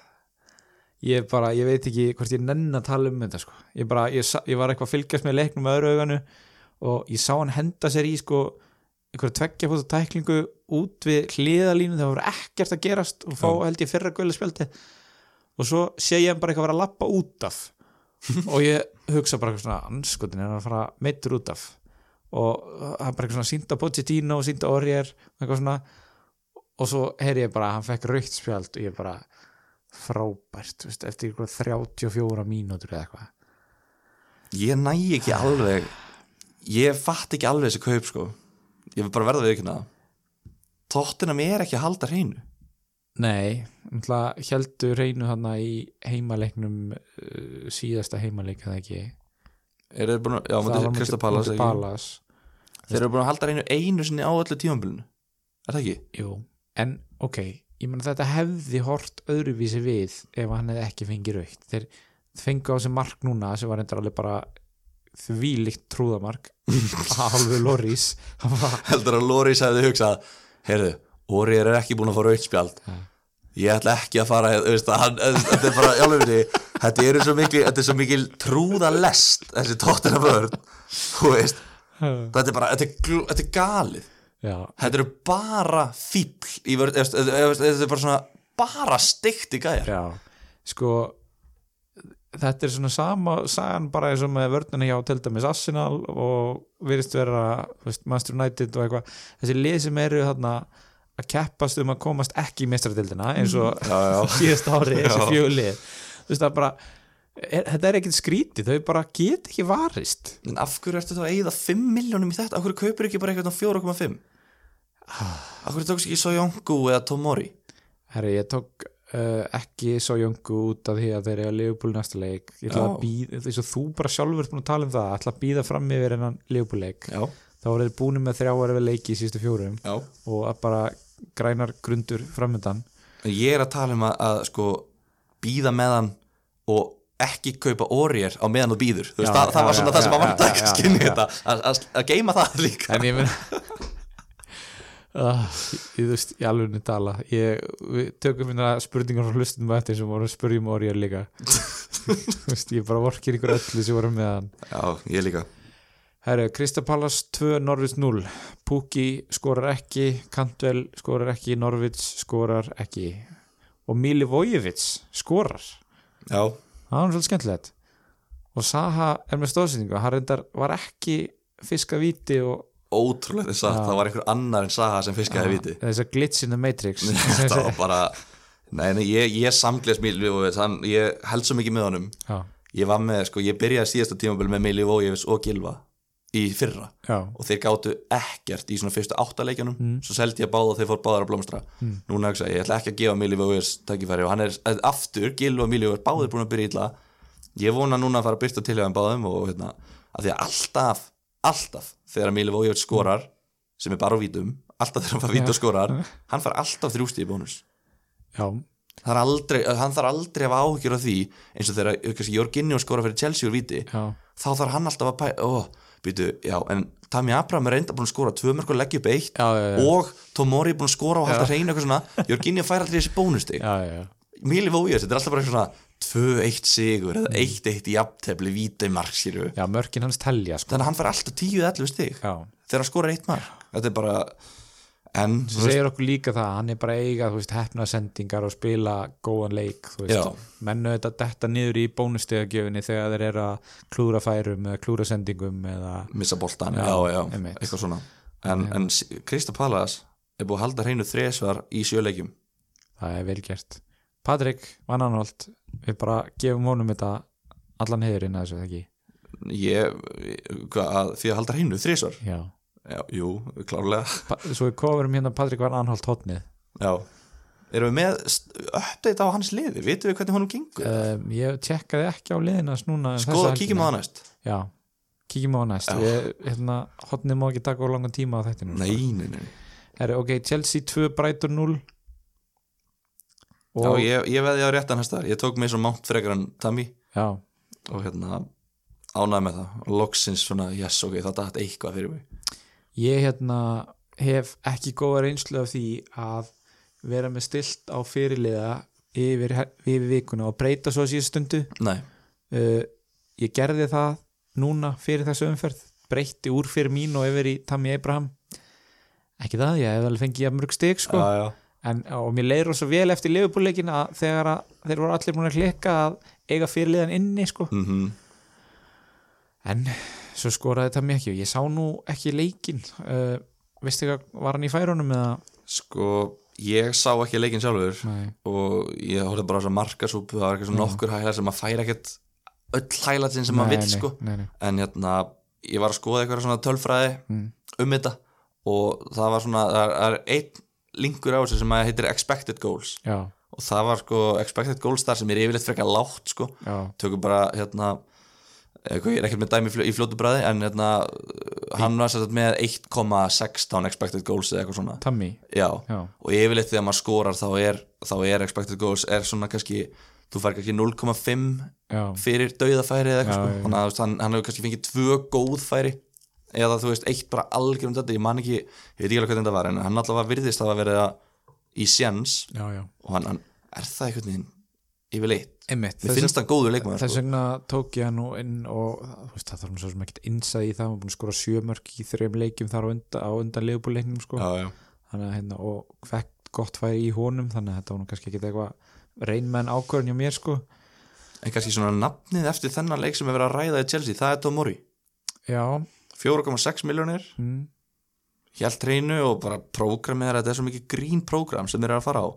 ég bara, ég veit ekki hvort ég nenn að tala um þetta sko. Ég bara, ég, ég var eitthvað að fylgjast með leiknum með öðru auganu og ég sá hann henda sér í sko einhverja tveggja fóta tæklingu út við hliðalínu það var ekkert að gerast og fá held ég fyrra gulli spjaldi og svo sé ég hann bara eitthvað að vera að lappa út af. Og ég hugsa bara eitthvað svona anskotin er hann að fara meittur út af? Og hann bara eitthvað svona sínda Pochettino og sínda Orrier eitthvað svona. Og svo heyri ég bara að hann fekk raukt spjald og ég bara frábært veist, eftir eitthvað 34 mínútur eða eitthvað. Ég næ ekki alveg ég fatt ekki alveg þessi kaup sko ég vil bara verða við ekki það. Tóttina mér ekki að halda hreinu. Nei, heldur reynu hann í heimaleiknum uh, síðasta heimaleik eða ekki? Er þeir búin að, já, Það var mútið móti- Krista Pallas móti Palace. Þeir eru búin að halda reynu einu sinni á öllu tímambilinu Er það ekki? Jú, en ok ég meina þetta hefði hort öðruvísi við ef hann hefði ekki fengið raukt þeir fengu á sig mark núna sem var endur alveg bara þvílíkt trúðamark að hálfu var Heldur að Loris hefði hugsað Heyrðu, Ori er ekki búin að fá rautspjald Ja. Ég ætla ekki að fara þú veist, hann, Þetta er bara, jálfurni Þetta er svo mikil, mikil trúðalest Þessi tóttina veist, þetta er bara Þetta er, er galið. Já, Þetta eru bara eða- Þetta er bara svona Bara steikt í gæjar. Já, sko þetta er svona sama sagan bara eins og með vörnuna hjá til dæmis Arsenal og virðist vera Manchester United og eitthvað þessi lið sem eru þarna að keppast um að komast ekki í mestradildina eins og já. síðast ári þessi Já. fjögulið þú veist það bara er, þetta er ekkert skrítið, þau bara get ekki varist En af hverju ertu þá að eyða 5 miljónum í þetta? Af hverju kaupir ekki bara eitthvað á 4,5? Af hverju tókst ekki Sojongu eða Tomori? herri, ég tók uh, ekki svo jöngu út af því að þeir eru að Leopold næsta leik. Ég ætla að Já. býða, þess að þú bara sjálfur búin að tala um það, ætla að býða fram yfir hennan Leopold leik, Já, þá voru þeir búin með þrjá erfið leiki í síðustu fjórum já. og að bara grænar grundur framöndan ég er að tala um að, að sko býða með hann og ekki kaupa orjér á meðan þú býður Þú veist, Já, það, það já, var svona já, það sem já, að vant já, að já, skynni já. þetta að, geima það líka. En ég meina uh, ég, veist, ég alveg tala. Ég, við tökum minna spurningar frá hlustum og eftir sem voru að spurja um orðið líka. Þú veist, ég bara vorkir ykkur öllu sem voru með hann. Já, ég líka. Herru, Kristapalas 2, Norvits 0 Pukki skorar ekki Kantvel skorar ekki, Norvits skorar ekki. Og Mili Vojevits skorar. Já, það var svolítið skemmtilegt. Og Saha er með stóðsendingu hann reyndar var ekki fiska víti og ótrúlega þess að það var einhver annar en Saha sem fiskaði viti. Þess að glitch in the matrix. Þetta var bara Nei, nei, ég, ég samgleðs Mili Vójevits hann, ég held svo mikið með honum. Já, ég var með, sko, ég byrjaði síðasta tímabil með Mili Vójevits og Gilva í fyrra. Já, og þeir gátu ekkert í svona fyrstu áttaleikjunum Mm. svo seldi ég báða og þeir fór báðar að blómstra. Núna hugsa ég, ætla ekki að gefa Vógers tækifæri og hann er eh, aftur, Gil og Vógers báðir búin að byrja illa. Ég vona núna að fara að byrta til hjá þeim báðum og hérna, að því að alltaf alltaf þegar Milli Vógers skorar sem er bara á vítum, alltaf þegar hann fara vít og skorar hann fara alltaf þrjústi í bónus. Já, aldrei, hann þarf aldrei að hafa áhyggjur af því eins og þegar kannski, Jorginho skora fyrir Chelsea úr víti já, þá þarf hann alltaf að pæ ó, býtu, já, en Tami Abraham er reynda búin að skora tvö mörg og leggja upp eitt og Tomori er búin að skora og halda hreinu eitthvað svona. Jorginho fær aldrei þessi bónusti. Mili Vójas, þetta er alltaf bara eitthvað svona 2-1 sigur eða 1-1 í jafntefli víti mark skýru já mörkin hans telja sko. þannig að hann fær alltaf 10-11 stig já, þegar hann skora eitt mark. Þetta er bara en sem segir okkur líka það hann er bara eiga, þú veist, hefna sendingar og spila góðan leik, þú veist. Já. mennu þetta detta niður í bónustegagjöfinni þegar þeir eru að klúra færum eða klúra sendingum eða missa boltan, Já, já, eitthvað svona. En, en Krista Pallas er búið að halda hreinu þresvar í sjöleikjum það er vel gert. Patrik Van Anholt við bara gefum honum þetta allan heiðurinn að þessu ekki? Ég, hvað, að, því að halda hreinu þresvar já. já, jú, klárlega. Pa svo við kofurum hérna Patrik Van Anholt hotnið já, erum við með update á hans liði, vitum við hvernig honum gengur? Um, ég tjekkaði ekki á liðinas núna skoða, kíkjum á það næst. Já, kíkjum á það næst. Við, hérna, hotnið má ekki taka á langan tíma á þetta nei, nei, nei. Herri, ok, Chelsea 2, Brighton 0 Já, ég, ég veði á réttan hans þar, ég tók mig svo mátt frekar en Tami já, og hérna ánæði með það. Og loksins svona, yes, ok, það dætt eitthvað fyrir mig. Ég hérna hef ekki góða reynslu af því að vera með stilt á fyrirliða yfir, yfir vikuna og breyta svo síðan stundu. Uh, ég gerði það núna fyrir þessu umferð. Breytti úr fyrir mín og yfir í Tammy Abraham. Ekki það, ég hef alveg fengið mörg stig sko. Já, já en, og mér leiður svo vel eftir leifupúleikin að þegar að þeir voru allir búin að klikka að eiga fyrirliðan inni sko mm en svo skoraði þetta mér ekki og ég sá nú ekki leikin uh, veistu hvað, var hann í færunum eða sko, ég sá ekki leikinn sjálfur Nei. og ég horfði bara á markasúpu það var eitthvað nokkur hælar sem að færa ekkert öll hælatsin sem maður vill sko nei, nei. en hérna, ég var að skoða eitthvað svona tölfræði Mm. um þetta og það var svona, það það er einn linkur á þessu sem að heitir expected goals. Já, og það var sko expected goals þar sem er yfirleitt frekar lágt sko. Já, tökum bara hérna eitthvað, ég er ekkert með dæmi í fl- í fljótu bræði en hérna, hann var sérst með 1,16 expected goals eða eitthvað svona. Tammy. Já, Já, og yfirleitt þegar maður skorar þá er, þá er expected goals er svona kannski, þú fær kannski 0,5 já, fyrir dauðafæri eða eitthvað sko. þannig að hann, hann hefur kannski fengið tvö góð færi eða þú veist, eitt bara algjörum þetta, ég man ekki, ég veit ekki alveg hvernig þetta var en hann allavega virðist að verið að í já og hann, hann er það einhvern veginn yfirleitt, Einmitt, mér finnst það góður leikmaður Þess sko. vegna tók ég hann nú inn og veist, það þarf nú svo sem ekkert innsæði í það hann var búin að skora sjömörk í þreim leikjum þar á undan, undan leifbúleiknum sko. hérna og fekk gott færi í honum þannig að þetta var kannski ekki eitthvað reynmenn ákvörðin hjá mér sko. En kannski svona nafnið eftir þennan leik sem er verið að ræða í Chelsea, það er Tomori Já, 4,6 miljónir mm, hjælt reynu og bara prógramið að þetta er svo mikið grín prógram sem þeir eru að fara á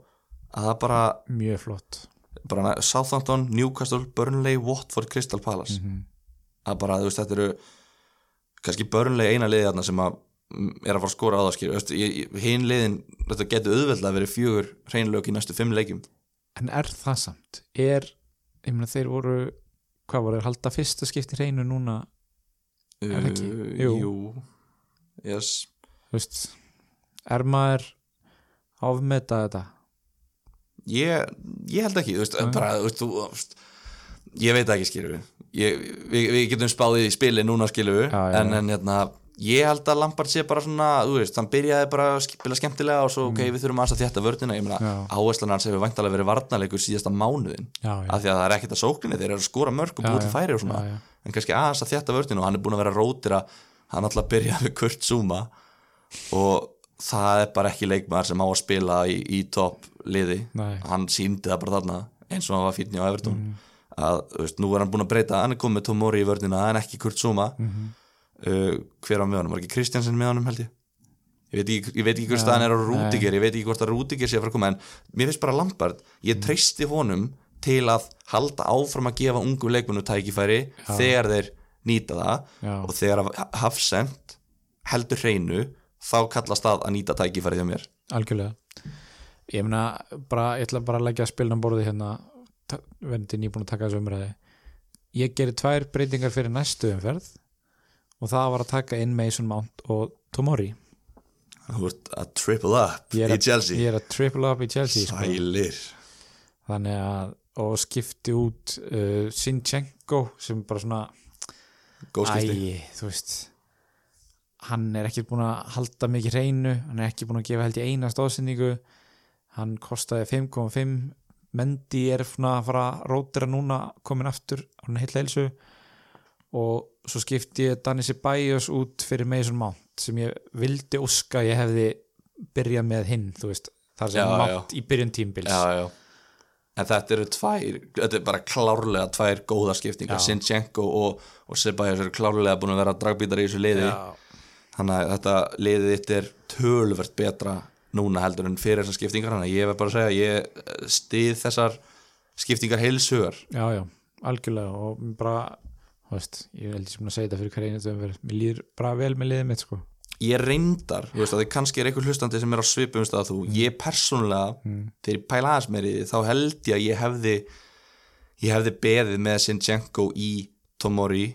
að það bara, mjög flott. bara Southampton, Newcastle, Burnley, Watford, Crystal Palace. Mm að bara, þú veist, þetta eru kannski Burnley eina liði þarna sem að mm, er að fara að skora á það skýr hinn liðin, þetta getur auðveldlega verið fjögur reynlög í næstu fimm leikjum. En er það samt? Er, ég meina þeir voru hvað voru, halda fyrsta skipti hreinu núna Er það ekki? Uh, Jú. jú yes. þú veist, er maður ofmeta þetta? ég, ég held ekki, veist, bara, veist, þú, ég veit ekki skilur við við, við getum spáðið í spili núna já, en, en hérna ég held að Lampard sé bara svona, þú veist, hann byrjaði bara að spila skemmtilega og svo, ok, við þurfum aðeins að þétta vörnina, ég meina, Mm. Já. áherslan hans hefur væntalega verið varnarleikur síðasta mánuðin Já, já, af því að það er ekkert að sókninni, þeir eru að skora mörg og búið til færi og svona. Já, en kannski aðeins að þétta vörnina og hann er búin að vera rótir að hann alltaf byrjaði með Kurt Zuma og það er bara ekki leikmaður sem á að spila í, í topp liði. Hann síndi það bara þarna eins og hann var fínni Mm. uh, hver á með honum, var ekki Kristjansen með honum held ég ég veit ekki, ég veit ekki hvort staðan er á. Rúdiger ég veit ekki hvort að Rúdiger sé að fara að koma en mér finnst bara Lampard, Mm. ég treysti honum til að halda áfram að gefa ungu leikmennu tækifæri Já. þegar þeir nýta það Já. og þegar Hafsend heldur hreinu þá kallast það að nýta tækifæri hjá mér algjörlega ég meina, bara, ég ætla bara að leggja spilnum borði hérna verði nýbúin að taka þessu umræði ég geri tvær breytingar fyrir næstu umferð og það var að taka inn Mason Mount og Tomori þú ert að triple up er í Chelsea. ég er að triple up í Chelsea sko. sælir. Þannig að og skipti út uh, Sinchenko sem bara svona Æ, þú veist hann er ekki búin að halda mikið hreinu hann er ekki búin að gefa held í eina stóðsendingu hann kostaði 5,5 Mendy er svona að fara rótira núna komin aftur hann er heilla helsu og svo skipti ég Danny Ceballos út fyrir Mason Mount sem ég vildi óska ég hefði byrjað með hinn veist, þar sem Já, Mount í byrjun tímbils já, já. en þetta eru tvær þetta er bara klárlega tvær góða skiptingar. Já. Sinchenko og, og Ceballos eru klárlega búin að vera dragbítar í þessu liði. Já, þannig að þetta liðið þitt er tölvert betra núna heldur en fyrir þessar skiptingar. Þannig að ég verð bara að segja ég stið þessar skiptingar heilsugar já, já, algjörlega. Og bara, veist ég held ég sem að segja þetta fyrir hver einu umferð mér líður bara vel með liðið mitt sko ég reyndar, þú veist að þið kannski er einhver hlustandi sem er á svipum stað að þú, ég persónulega mm. þegar ég pæla aðeins meir í því þá held ég að ég hefði ég hefði beðið með Sinchenko í Tomori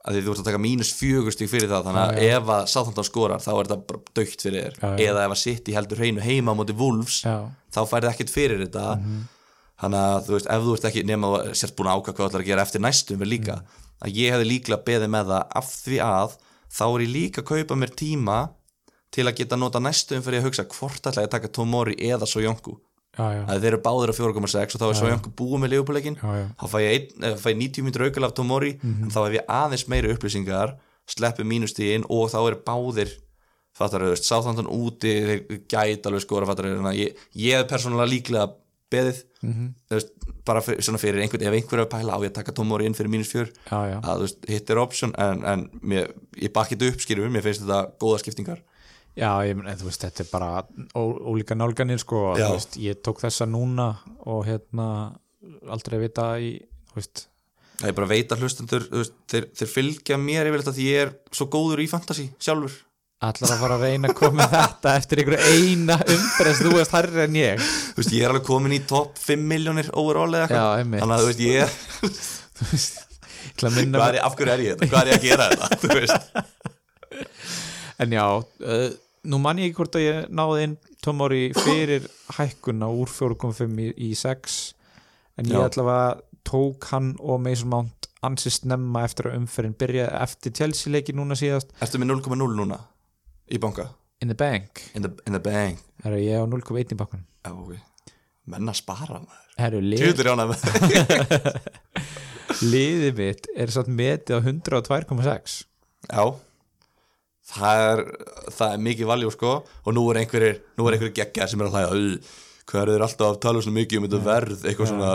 að því þú ert að taka mínus fjögur stík fyrir það þannig að Já, já. ef að Southampton skorar þá er þetta bara dögt fyrir þér já. eða ef að City heldur hreinu heima á móti Wolves þá færði ekkert fyrir þetta Mhm. þannig að þú veist, ef þú ert ekki nema að sért búin að ákvæða hvað þú ætlar að gera eftir næstum við líka, Mhm. Að ég hefði líklega beðið með það af því að þá er ég líka að kaupa mér tíma til að geta nota næstum fyrir að hugsa hvort ætla ég að taka Tomori eða já, að þeir eru báðir á 4,6 og þá er Sojonku búið með já. þá fæ ég, ein, eh, fæ ég 90 mínútur aukal af Tomori Mhm. en þá hef ég aðeins meiri upplýsingar sleppi mínustíðin og þá eru báðir fattar auðvist, Southampton úti þeir gæti alveg skora fattar auðvist ég, ég hef persónulega líklega beðið Mm þú veist, bara fyrir, svona fyrir einhvern ef einhver er að pæla á ég að taka Tomori inn fyrir mínus fjör að veist, hitt er option en, en mér, ég bakki þetta upp skýrum mér finnst þetta góða skiptingar. Já, ég meina, þú veist, þetta er bara ó, ólíka nálganir, sko veist, ég tók þessa núna og hérna aldrei vita í, það er bara að veita veist, þeir, þeir fylgja mér yfirleitt að því ég er svo góður í fantasy sjálfur allar að fara að reyna að koma þetta eftir einhverju eina umbreyðs þú veist hærri en ég. Þú veist, ég er alveg komin í topp 5 miljónir overall eða eitthvað. Þannig að þú veist, ég Þú veist, er, af hverju er ég þetta? Hvað er ég að gera þetta? Þú veist. En já, uh, nú man ég ekki hvort að ég náði inn Tomori fyrir hækkuna úr 4.5 í, í 6 en ég allavega tók hann og Mason Mount ansi snemma eftir að umferðin byrjaði eftir Chelsea leiki núna síðast. Ertu með 0,0 núna? Í banka? in the bank, In the, in the bank. Herru ég á 0.1 í bakkunum Já, ok. Menn að spara Tjúður jána liðið mitt er satt metið á 102.6 Já. Það er, það er mikið valjó sko. Og nú er einhverjir, nú er einhverjir geggjar sem er að hlæða "Ú, hvað er alltaf að tala svona mikið um þetta verð? Eitthvað svona,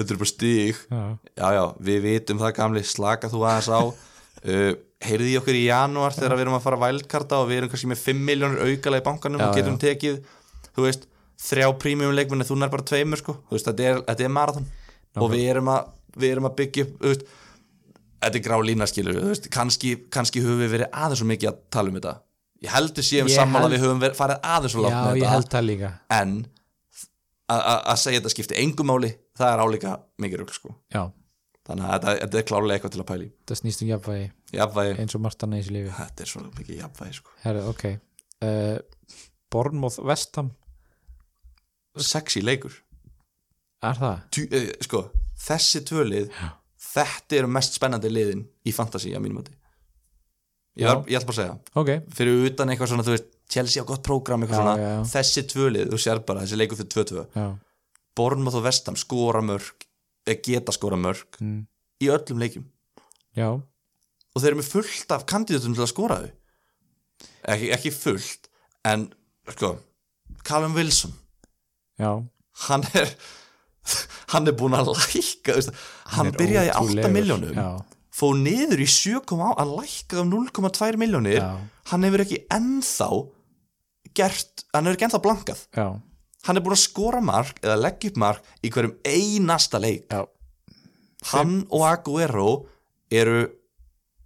þetta er bara stíg já, já já, við vitum það gamli. Slaka þú aðeins á. Uh, heyrði í okkur í janúar þegar við erum að fara að vældkarta og við erum kannski með 5 miljónur aukala í bankanum Já, og getum tekið, þú veist þrjá prímjum leikmenni, þú nær bara tveimur sko. Þú veist, þetta er, þetta er marathon. Og við erum að, við erum að byggja upp veist, þetta er grá lína skilur veist, kannski, kannski höfum við verið aðeins svo mikið að tala um þetta. Ég heldur Ég sammála held- að við höfum verið, farið aðeins langt já með ég þetta. en að- segja þetta skipti engum máli það er álíka mikið rugl sko. Já, þannig að þetta, þetta er klárlega eitthvað til að pæli um jafnvægi. Eins og margt annað í lífi. Þetta er svona mikið jafnvægi sko. Herru, ok. Uh, Bournemouth Vestham sexy leikur. Er það? Tú, eh, sko, þessi tvölið þetta eru mest spennandi liðin í fantasy að mínum að ég, Já. var- ég ætla bara að segja. Ok, fyrir utan eitthvað svona, þú veist, Chelsea á gott prógram eitthvað Já, svona, já, já. þessi tvölið þú sér bara, þessi leikur fyrir 2-2 já. Bournemouth og Vestam skora mörg eða geta skora mörg mm. í öllum leikjum. Já, og þeir eru með fullt af kandidatum til að skora þau. Ekki, ekki fullt en sko Callum Wilson, já. Hann er hann er búin að lækka veist, hann, er byrjaði í 8 ótrúlegur. miljónum fóð niður í 7,8 að lækka um 0,2 miljónir hann hefur ekki ennþá gert, hann hefur ekki ennþá blankað. Já, hann er búin að skora mark eða leggja upp mark í hverjum einasta leik. Já. hann og Aguero eru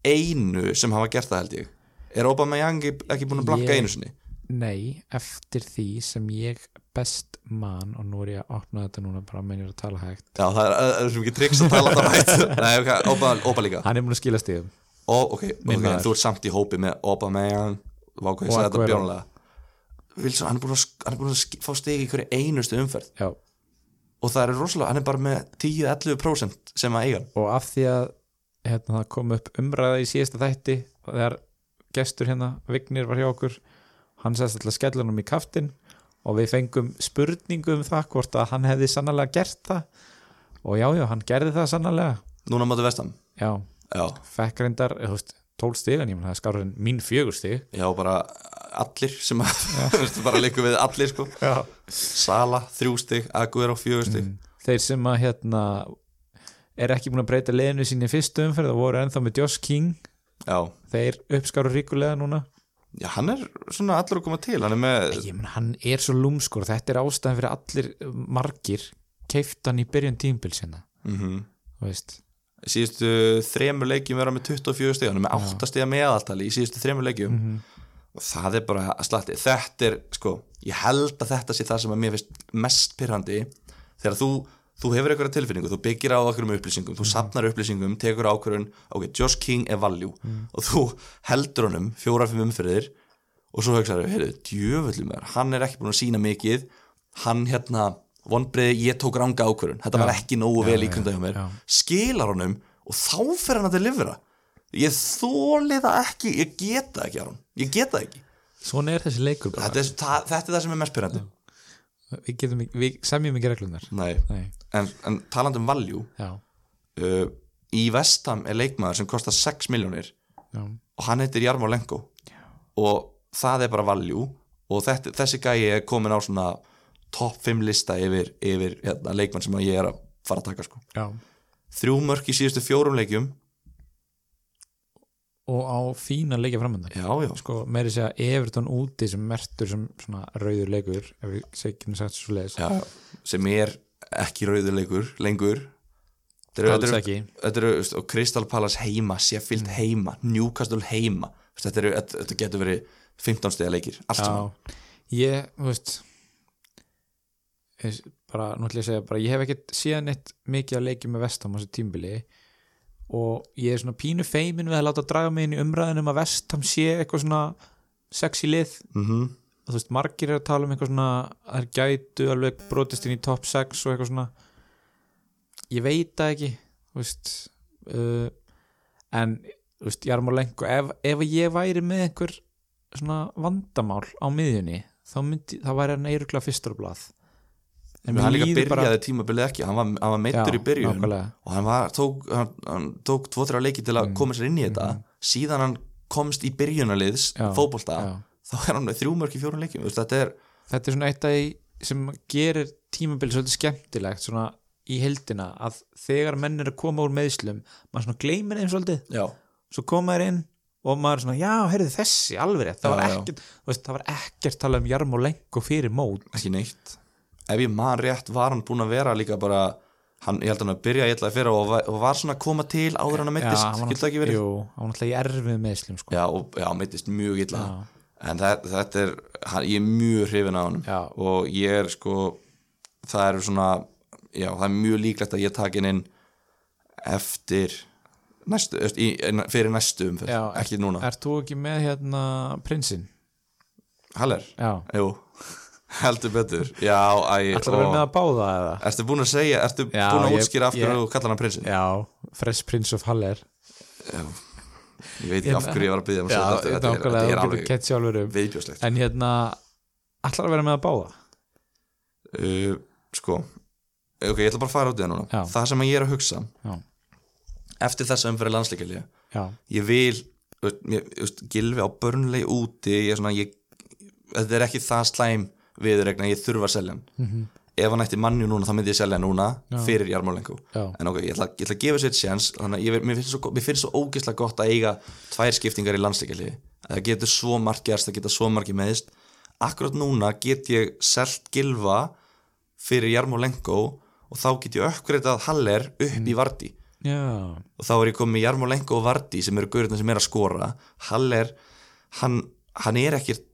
einu sem hafa gert það held ég. Er Obama Young ekki búin að blanka Ég- einu sinni? Nei, eftir því sem ég best man og nú er ég að opna þetta núna bara með er að tala hægt. Já það er, það er svo mikið triks að tala það hægt. Nei Obama líka. Hann er búin að skila stíðum Ó, ok, Minn ok, maður. þú ert samt í hópi með Obama Young Vá, hvað ég Og sagði þetta bjónulega Wilson, hann er búin að, er búin að fá stegi í hverju einustu umferð. Já, og það er rosalega, hann er bara með 10-11% sem að eiga og af því að hérna, það kom upp umræða í síðasta þætti þegar gestur hérna Vignir var hjá okkur. Hann sagðist alltaf skellunum í kaftin og við fengum spurningu um það hvort að hann hefði sannlega gert það. Og já, já, hann gerði það sannlega Núna mátu vestam já, Já, fekk reyndar, þú veist, tól stig en ég menn það er en mín fjögur stig. Já, bara allir sem að, bara líku við allir sko. Já. Sala, þrjú stig, Aguero, fjögur stig. Þeir sem að hérna er ekki búin að breyta leðinu sín í fyrstu umferð og voru ennþá með Josh King. Já, þeir uppskáru ríkulega núna. Já, hann er svona allur að koma til Hann er með, ég menn hann er svo lúmskur. Þetta er ástæðan fyrir allir margir keift hann í byrjun tímbilsina mm þú veist. Síðustu þremur leikjum vera með 24 stig Hann er með 8 stiga meðaltali í síðustu þremur leikjum. Mhm. og það er bara að slatti þetta er, sko, ég held að þetta sé það sem að mér finnst mest pyrrandi þegar þú, þú hefur einhverja tilfinningu þú byggir á okkur um upplýsingum, þú safnar upplýsingum tekur ákvörun, ok, Josh King er value og þú heldur honum fjóra-fimm umfyrir og svo hugsaður, heyrðu, djöfullum hann er ekki búin að sína mikið hann hérna, vonbreiði, ég tók ranga ákvörun þetta var ekki nógu vel íkvönda hjá mér. já. skilar honum og þá fer hann að delivera. Ég þóli það ekki, ég geta ekki Aron. ég geta ekki. Svona er þessi leikur þetta er, það, þetta er það sem er mest pyrrandi við, við semjum ekki reglunar Nei. Nei. En, en talandi um value já, uh, í Vestam er leikmaður sem kostar 6 miljónir já, og hann heitir Jarmo Lenko. Og það er bara value og þetta, þessi gæi er komin á svona topp 5 lista yfir, yfir hérna, leikmann sem ég er að fara að taka sko. já. Þrjú mörk í síðustu fjórum leikjum. Og á fína leikja framöndan já, já, sko, meiri segja Everton úti sem mertur sem svona rauður leikur ef við segjum sagt svo leiðis. Já, sem er ekki rauður leikur lengur. Alls ekki. og Crystal Palace heima Sheffield heima, Newcastle heima. Þetta, eru, þetta, getur verið 15 stiga leikir, allt saman. Ég, þú veist bara, nú ætlum ég að segja bara, ég hef ekkert síðan eitt mikið að leikja með vestam á þessu tímbili og ég er svona pínu feimin við að láta draga mig inn í umræðinum að Vestham sé eitthvað svona sexy lið. Mm og þú veist, margir er að tala um eitthvað svona að þær gætu alveg brotist inn í top 6 og eitthvað svona ég veit það ekki þú veist uh, en, þú veist, Jarmolenko ef, ef ég væri með einhver svona vandamál á miðjunni þá myndi, þá væri hann eiruglega fyrstur á blað en hann líka byrjaði tímabilið ekki hann var, hann var meittur í byrjun nákvæmlega. og hann, var, tók, hann, hann tók tvo-þrjá leiki til að Mm. koma sér inn í þetta síðan hann komst í fótbolta, já. Þá er hann með þrjú mörk í fjórun leikjum, þetta er þetta er svona eitt af því sem gerir tímabili svolítið skemmtilegt svona í heldina að þegar menn er að koma úr meðslum maður svona gleymir þeim svolítið. Já, svo koma þær inn og maður svona já, heyrðu þessi, alveg rétt. Það það var ekkert talað um Jarmo Lenko fyrir mót. Ekki neitt. Ef ég man rétt var hann búin að vera líka bara hann, ég held að hann að byrja illa fyrir og, var- og var svona að koma til áður en að mittist, hann var skilta ekki verið? jú, hann var náttúrulega í erfið meðslum sko. já, og, já, mittist mjög illa. Já. En það, þetta er, hann, ég er mjög hrifin af hann Já. og ég er sko það er svona, já, það er mjög líklegt að ég taki hann inn eftir næstu, í, fyrir næstu umferð, Já, ekki núna Ert þú ekki með hérna prinsinn? Haller, Já, jú heldur betur, já, æ, ætlar að vera með að báða eða? Ertu búin að segja, ertu Já, búin að útskýra af hverju þú kallar hann prinsinn? Já, Fresh Prince of Haller Ég veit ekki af hverju ég var að byggja um að Já, þetta, þetta, er- þetta er alveg um viðbjóslegt En hérna, ætlar að vera með að báða? uh, Sko, ok, ég ætla bara að fara út í það núna Já. Það sem ég er að hugsa Já, eftir þessa umfyrir landsleikalið já, ég vil, veist, þú veist, gilfi á börnlegi úti ég er svona, ég, þetta er ekki það slæm viðregna, ég þurfa að selja hann Mhm. Ef hann ætti mannju núna, þá myndi ég selja núna Já. fyrir Jarmolenko. En ok, ég ætla, ég ætla að gefa sér séns þannig að mér finnst svo, mér finnst svo ógeðslega gott að eiga tvær skiptingar í landsleikaliði það getur svo margt gerst, það geta svo margi meðist akkurat núna get ég selt gilfa fyrir Jarmolenko og þá get ég uppgreitað Haller upp í Vardí já. Og þá er ég komið Jarmolenko og Vardí sem eru gaurðin sem er að skora. Haller, hann, hann er ekkert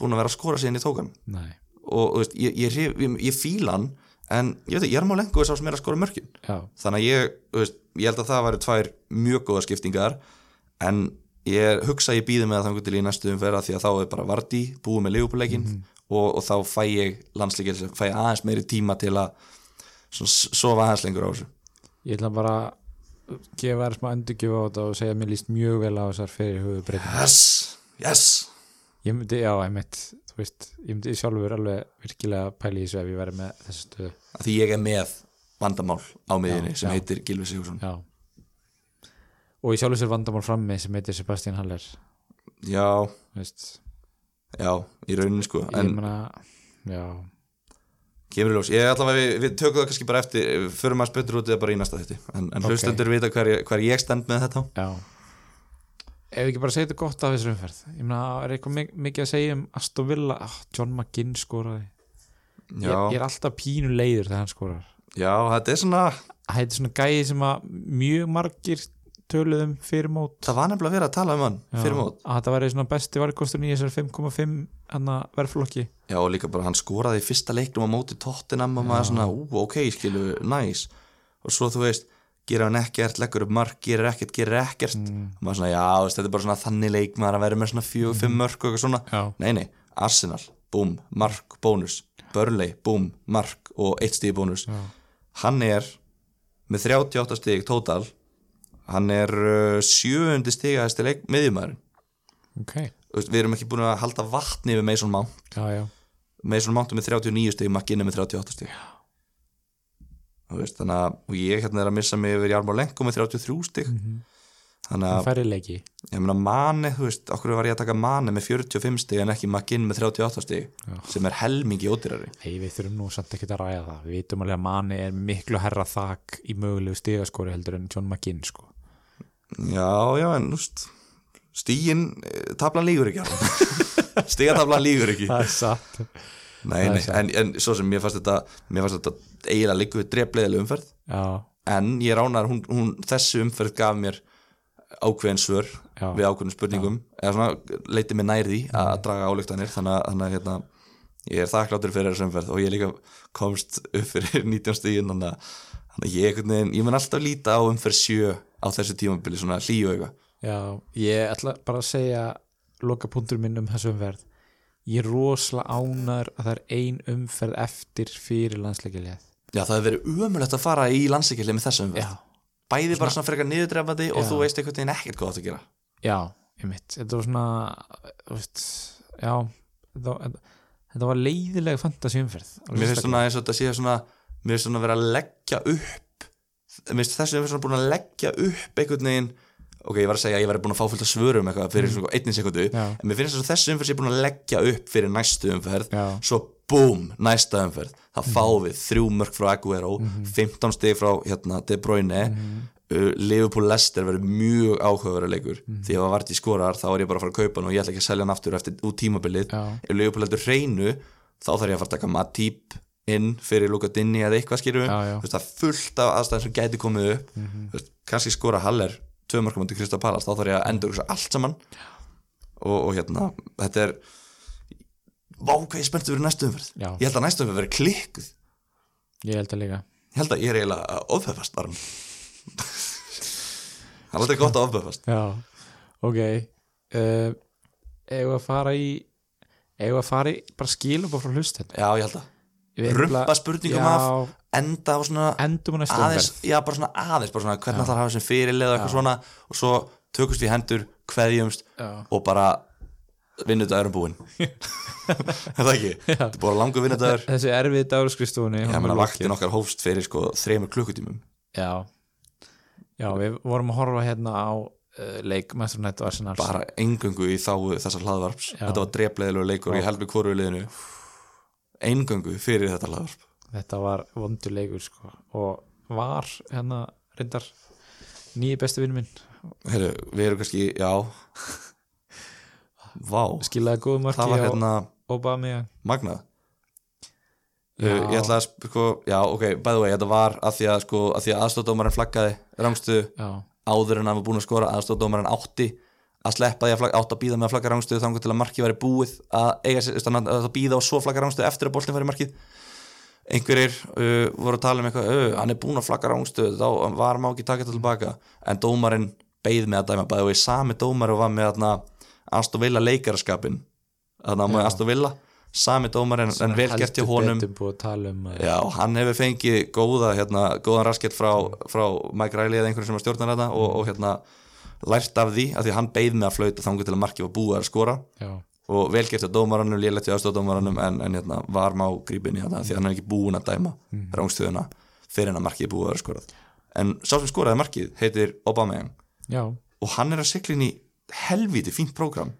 búin að vera að skora síðan ég tók hann. Nei, og veist, ég, ég, ég, ég, fíla hann en ég veit ekki, Jarmolenko er sá sem er að skora já, þannig að ég, veist, ég held að það væri tvær mjög góða skiptingar en ég hugsa ég býði með það þangur til í næstu umferða því að þá er bara Vardí búið með leifupúleikin og, og þá fæ ég landsleikir, fæ ég aðeins meiri tíma til að sofa aðeins lengur á þessu. Ég ætla bara að gefa þér smá endurgjöf á þetta og segja að mér líst mjög vel á þessar fyrir höfubreyting yes, yes Ég myndi, já, einmitt, þú veist ég myndi sjálfur alveg virkilega pæli í þessu ef ég væri með þessu stöðu. Því ég er með vandamál á miðinni sem já. heitir Gilvi Sigursson Já. Og ég sjálfur sér vandamál frammi sem heitir Sebastian Haller. Já, veist, já, í rauninni sko. Ég en meina já, kemur í ljós, ég ætla að við, við tökum það kannski bara eftir förum að spytur út eða bara í næsta þetta en, en Ok. hlustendur vita hver, ég- hver ég stend með þetta. Já ef við ekki bara segja þetta gott af þessari umferð. Ég meina, er eitthvað mik- mikið að segja um Aston Villa, ah, John McGinn skoraði. Ég, já, ég er alltaf pínu leiður þegar hann skorar. Já, þetta er svona það heitir svona gæði sem að mjög margir töluðum fyrir mót. Það var nefnilega verið að tala um hann Já, fyrir mót. að þetta væri svona besti varkostur í þessar 5,5 hann verðflokki. Já, og líka bara hann skoraði í fyrsta leiknum á móti Tottenham og maður svona, ú, ok, skilu, næs og svo þú veist, gera hann ekkert leggur upp mark, gerir ekkert, gerir ekkert. Mm, og maður svona, já, veist, þetta er bara svona þannig leik maður að vera með svona fjög, fimm mörk og eitthvað svona. Já, Nei, nei, Arsenal, búm, mark, bónus. Burnley, búm, mark og eitt stíð bónus. Já, Hann er með 38 stíg tótal Hann er uh, sjöundi stígaðasti leik miðjumæður ok. Við erum ekki búin að halda vatni við Mason Mount. Já, Mason Mount er með 39 stíg, McGinn er með 38 stíg veist, Þannig að og ég hérna er að missa mig yfir Jarmar Lenko með 33 stíg Þannig hann að, færi leiki. Ég meina Mane, þú veist, okkur var ég að taka Mane með 45 stíg en ekki McGinn með 38 stíg Já. sem er helmingi ódýrari. Nei, við þurfum nú samt ekki að ræða það. Við vitum alveg að manni er miklu herra þak í mögulegu stigaskori heldur en John McGinn sko. Já, já, en núst stígin, eh, tablan lígur ekki. Stigatablan lígur ekki. Það er satt Nei, nei, en, en svo sem mér fannst þetta mér fannst þetta eiginlega líku við drefleðileg umferð. Já, en ég ránar, hún, hún, þessi umferð gaf mér ákveðin svör Já. við ákveðin spurningum. Eða svona leiti mig nær því að draga álíktanir þannig þannig að hérna, ég er þakkláttur fyrir þessu umferð. Og ég líka komst upp fyrir 19 stíðin þannig að, þannig að ég, veginn, ég mun alltaf líta á umferð 7 á þessu tímabili svona hlýju eitthvað Já, ég ætla bara að segja loka punktur minn um þessu umferð ég er rosalega ánar að það er ein umferð eftir fyrir landsleikilið Já, það hefur verið umulegt að fara í landsleikili með þessum Já, bæði bara svona frekar niðurdrefandi og þú veist einhvern veginn ekkert hvað það að gera. Já, ég mitt þetta var svona veist, já, þetta var, þetta var leiðilega fantasi umferð Mér finnst svona eins og þetta sé svona mér finnst svona vera að leggja upp mér finnst þessu umferð svona búin að leggja upp einhvern veginn ok, ég var að segja að ég væri búin að fá fullt af svörum eitthvað fyrir svona einni sekundu Já. en mér finnst þess að þessu umferð sé búin að leggja upp fyrir næstu umferð Já. svo búm, næsta umferð. Það fáum við þrjú mörg frá Aguero 15 stig frá hérna, De Bruyne. Uh, Liverpool Leicester verður mjög áhugaverður leikur. Því ef það vart í skorar þá er ég bara að fara að kaupa hann og ég ætla ekki að selja hann aftur eftir út tímabilið. Ef Liverpool heldur hreinu þá þarf ég að fara að taka Matip inn fyrir Luka Dinni eða eitthvað já. það fullt af aðstæðum sem gæti komið upp. Mm -hmm. kannski skora Haller tvö mörgum undir Krista Pallas, þá þarf ég að endur allt saman. Og, og hérna þetta er vá hvað ég er spenntið fyrir næstu umferð. Já. ég held að næstu umferð verið klikkuð. Ég held að líka. Ég held að ég er eiginlega ofbefast bara. Það er alltaf gott að ofbefast já, ok uh, eigum við að fara í við að fara í bara skilum frá hlust já ég held að rumpa spurningum af enda á svona aðeins, já bara svona aðeins bara svona hvernig það hafa sem fyrirlið og eitthvað svona og svo tökumst við í hendur, kveðjumst Já. og bara vinnudagurinn búinn. Er það ekki? þetta er bara langur vinnudagur. Þessi erfið dagur skrifstofunni ég meina vaktin okkar hófst fyrir sko þreymur klukkutímum. Já, já, við vorum að horfa hérna á uh, leik og Arsenal. Bara engöngu í þá þessar hlaðvarps. Já. þetta var drepleðilegu leikur og ég held með hvoru liðinu. Engöngu fyrir þetta hlaðvarp þetta var vondur leikur sko. og var hérna reyndar nýji bestu vinn minn. Heru, við erum kannski, já. Vá, skilaði góðu marki á hérna Aubameyang. Magnað. Ég ætla að sko, já ok, by the way, þetta var að því að sko, að að aðstóðdómarinn flaggaði rángstuðu já, áður en hann var búinn að skora aðstóðdómarinn átti að sleppa því að flagga, átti að býða með að flagga rángstuðu þannig til að markið væri búið að að býða og svo flagga rángstuðu eftir að boltin væri í markið einhverjir uh, voru að tala um eitthvað uh, hann er búinn að flagga rángstuðu þá var má ekki þetta tilbaka. En dómarinn beið með að dæma bæði og ég sami dómari og var með þarna Aston Villa leikaraskapin þarna á Já. Aston Villa sami dómarinn en vel gert hjá honum. um Já, hann hefur fengið góða, hérna, góðan raskett frá, frá Mike Riley eða einhverjum sem er stjórnar þetta og, og hérna lært af því, af því hann beið með að flauta þangu til að markið var búið að skora. Já, og vel gert á dómaranum, lélegt hjá aðstofdómaranum en, en hérna, var má grípinni þetta því að hann er ekki búin að dæma mm. rángstöðuna fyrir en að markið búið að vera skorað. En sá sem skoraði markið heitir Aubameyang. Já, og hann er að sigla inn í helvíti fínt prógram.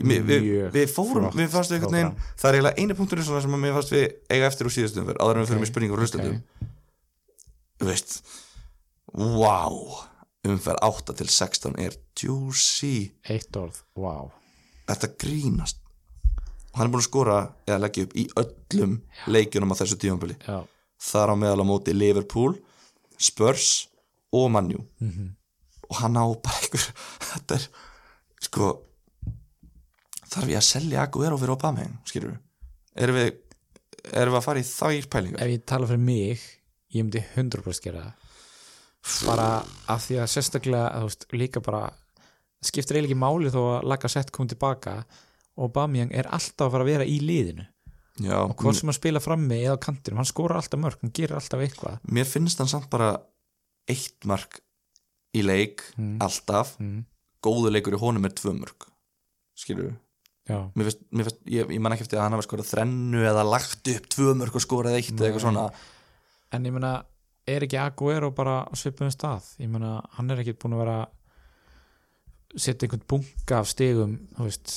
Vi, við, Mjög við fórum, við fannst einhvern veginn það er eiginlega einu punktur sem mér fannst við eiga eftir úr síðustum fyrr, áður en við fyrir með spurningu og hlustendum þú veist wow umferð 8 til 16 er juicy. Eitt orð, wow þetta grínast? Hann er búin að skora eða leggja upp í öllum leikjunum á þessu tímanbili já, þar á meðal á móti Liverpool Spurs og Manju Mhm. og hann á bara einhver þetta er sko þarf ég að selja Aguero fyrir Obama skilur við erum við, erum við að fara í þær pælingar? Ef ég tala fyrir mig ég myndi 100% gera það. Bara af því að sérstaklega að, veist, líka bara skiptir eiginlega ekki máli þó að laga sett komið tilbaka. Og Bamjang er alltaf að fara að vera í liðinu. Já, og hvort sem hann spila frammi eða á kantinum, hann skora alltaf mörg hann gerir alltaf eitthvað. Mér finnst hann samt bara eitt mark í leik alltaf. Mm. góðu leikur í honum er tvö mörg skilur mér finnst, mér finnst, ég, ég man ekki eftir að hann hafa skorað þrennu eða lagt upp tvö mörg og skorað eitt eða eitthvað svona. En ég meina er ekki Aguero bara svipum stað? Ég meina, hann er ekki búin að vera setja einhvern bunga af stigum þú veist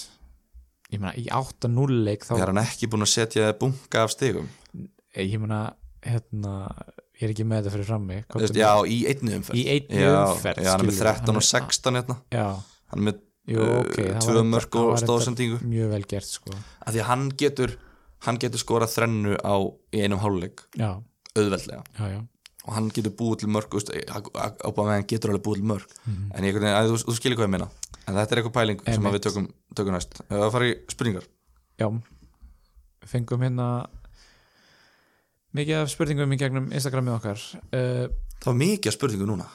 ég meina, í 8-0 leik þá er hann ekki búin að setja bunga af stigum? Ég meina, hérna ég er ekki með þetta fyrir frammi veist, já, í einni umferð. Í einni já, umferð, já, hann er með skilurðu. 13 Hann og er- 16 hérna. Já, hann er með jú, uh, ok það var tvö mörg og stóðsendingu mjög vel gert, sko. Af því að hann getur hann getur skorað þrennu á í einum hálfleik. Já, auðveldlega. Já, já, og hann getur búið til mörg ábæða hann getur alveg búið til mörg. Mhm. en ég, að, þú, þú skilir hvað ég meina. En þetta er eitthvað pæling sem Einmitt. við tökum, tökum næst. Ef við að fara í spurningar. Já. Fengum hérna mikið af spurningum í gegnum Instagramið okkar. Uh, það var mikið af spurningu núna.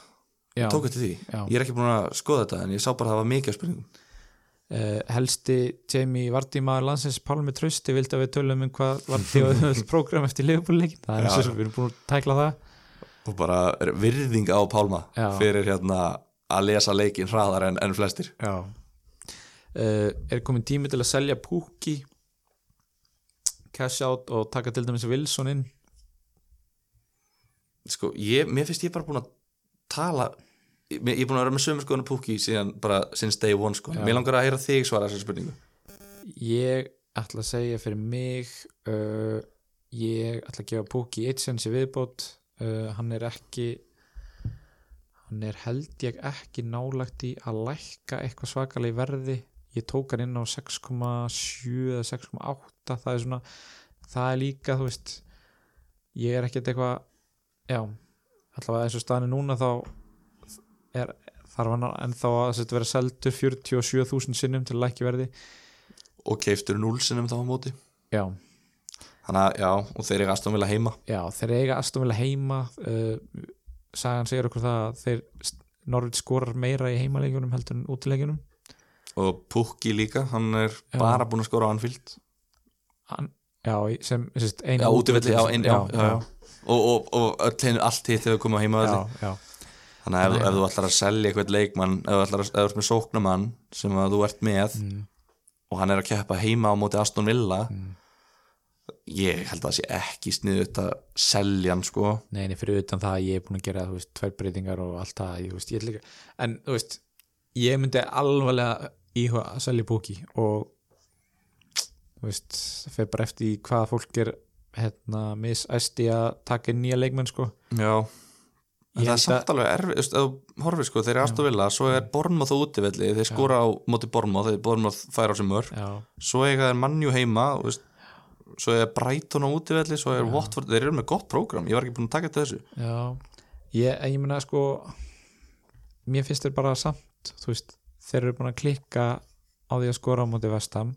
Já. tók eftir því. Já. ég er ekki búin að skoða þetta en ég sá bara að það var mikið af spurningum. Uh, helsti Jamie Vardy maður landsins Pálmi Trausti vildi að við tölum um hvað Vardy og öll program eftir Liverpool-leikin það er eins og við erum búin að tækla það og bara er virðing á Pálma Já. fyrir hérna að lesa leikin hraðar en, en flestir Já uh, Er komin tími til að selja Pukki cash out og taka til dæmis Wilson inn sko, ég, mér finnst ég bara búin að tala ég, ég er búin að vera með sömur skoðan Pukki síðan bara since day one sko. Já. mér langar að heyra þig svara þessari spurningu Ég ætla að segja fyrir mig uh, ég ætla að gefa Pukki eitt sens í viðbót uh, hann er ekki hann er held ég ekki nálagt í að lækka eitthvað svakalega í verði. Ég tók hann inn á 6,7 eða 6,8 það er svona það er líka þú veist ég er ekkert eitthvað já, allavega eins og staðinu núna þá er, þarf hann ennþá að vera seldur 47.000 sinnum til lækki verði. Og keiftur núlsinum þá á móti? Já, þannig að já, og þeir eru aðstofn vilja heima. Já þeir eiga Aston Villa heima uh, sagan segir okkur það að þeir Norvit skorar meira í heimaleikjunum heldur en útileikjunum. Og Pukki líka, hann er Já. bara búin að skora á Anfield. Hann, já, sem já, eina útivelli. Og, allt hitt hefur komið á heima já, já, þannig að ef, ef þú ætlar að selja eitthvað leikmann ef þú ætlar að, ef þú ert með sóknamann sem þú ert með mm, og hann er að keppa heima á móti Aston Villa mm. Ég held að það sé ekki sniðut að selja hann sko. Neini fyrir utan það að ég er búin að gera þú veist, tvær breytingar og allt það ég, veist, ég ekki, en þú veist ég myndi alvarlega íhuga að selja búki og þú veist, það fer bara eftir í hvað fólk er hérna misæsti að taka nýja leikmenn sko. Já. En það er samt alveg erfið, þú veist, horfir sko, þeir eru Aston Villa, svo er Bornmoth á útivelli, þeir skora á móti Bornmoth, þeir Bornmoth fær á sem mörg, svo eiga þeir mannjú heima, þú veist, svo er Brighton á útivelli, svo er Watford, þeir eru með gott prógram, ég var ekki búin að taka þetta þessu. já. Ég, ég meina sko mér finnst þeir bara samt veist, þeir eru búin að klikka á því að skora á móti vestam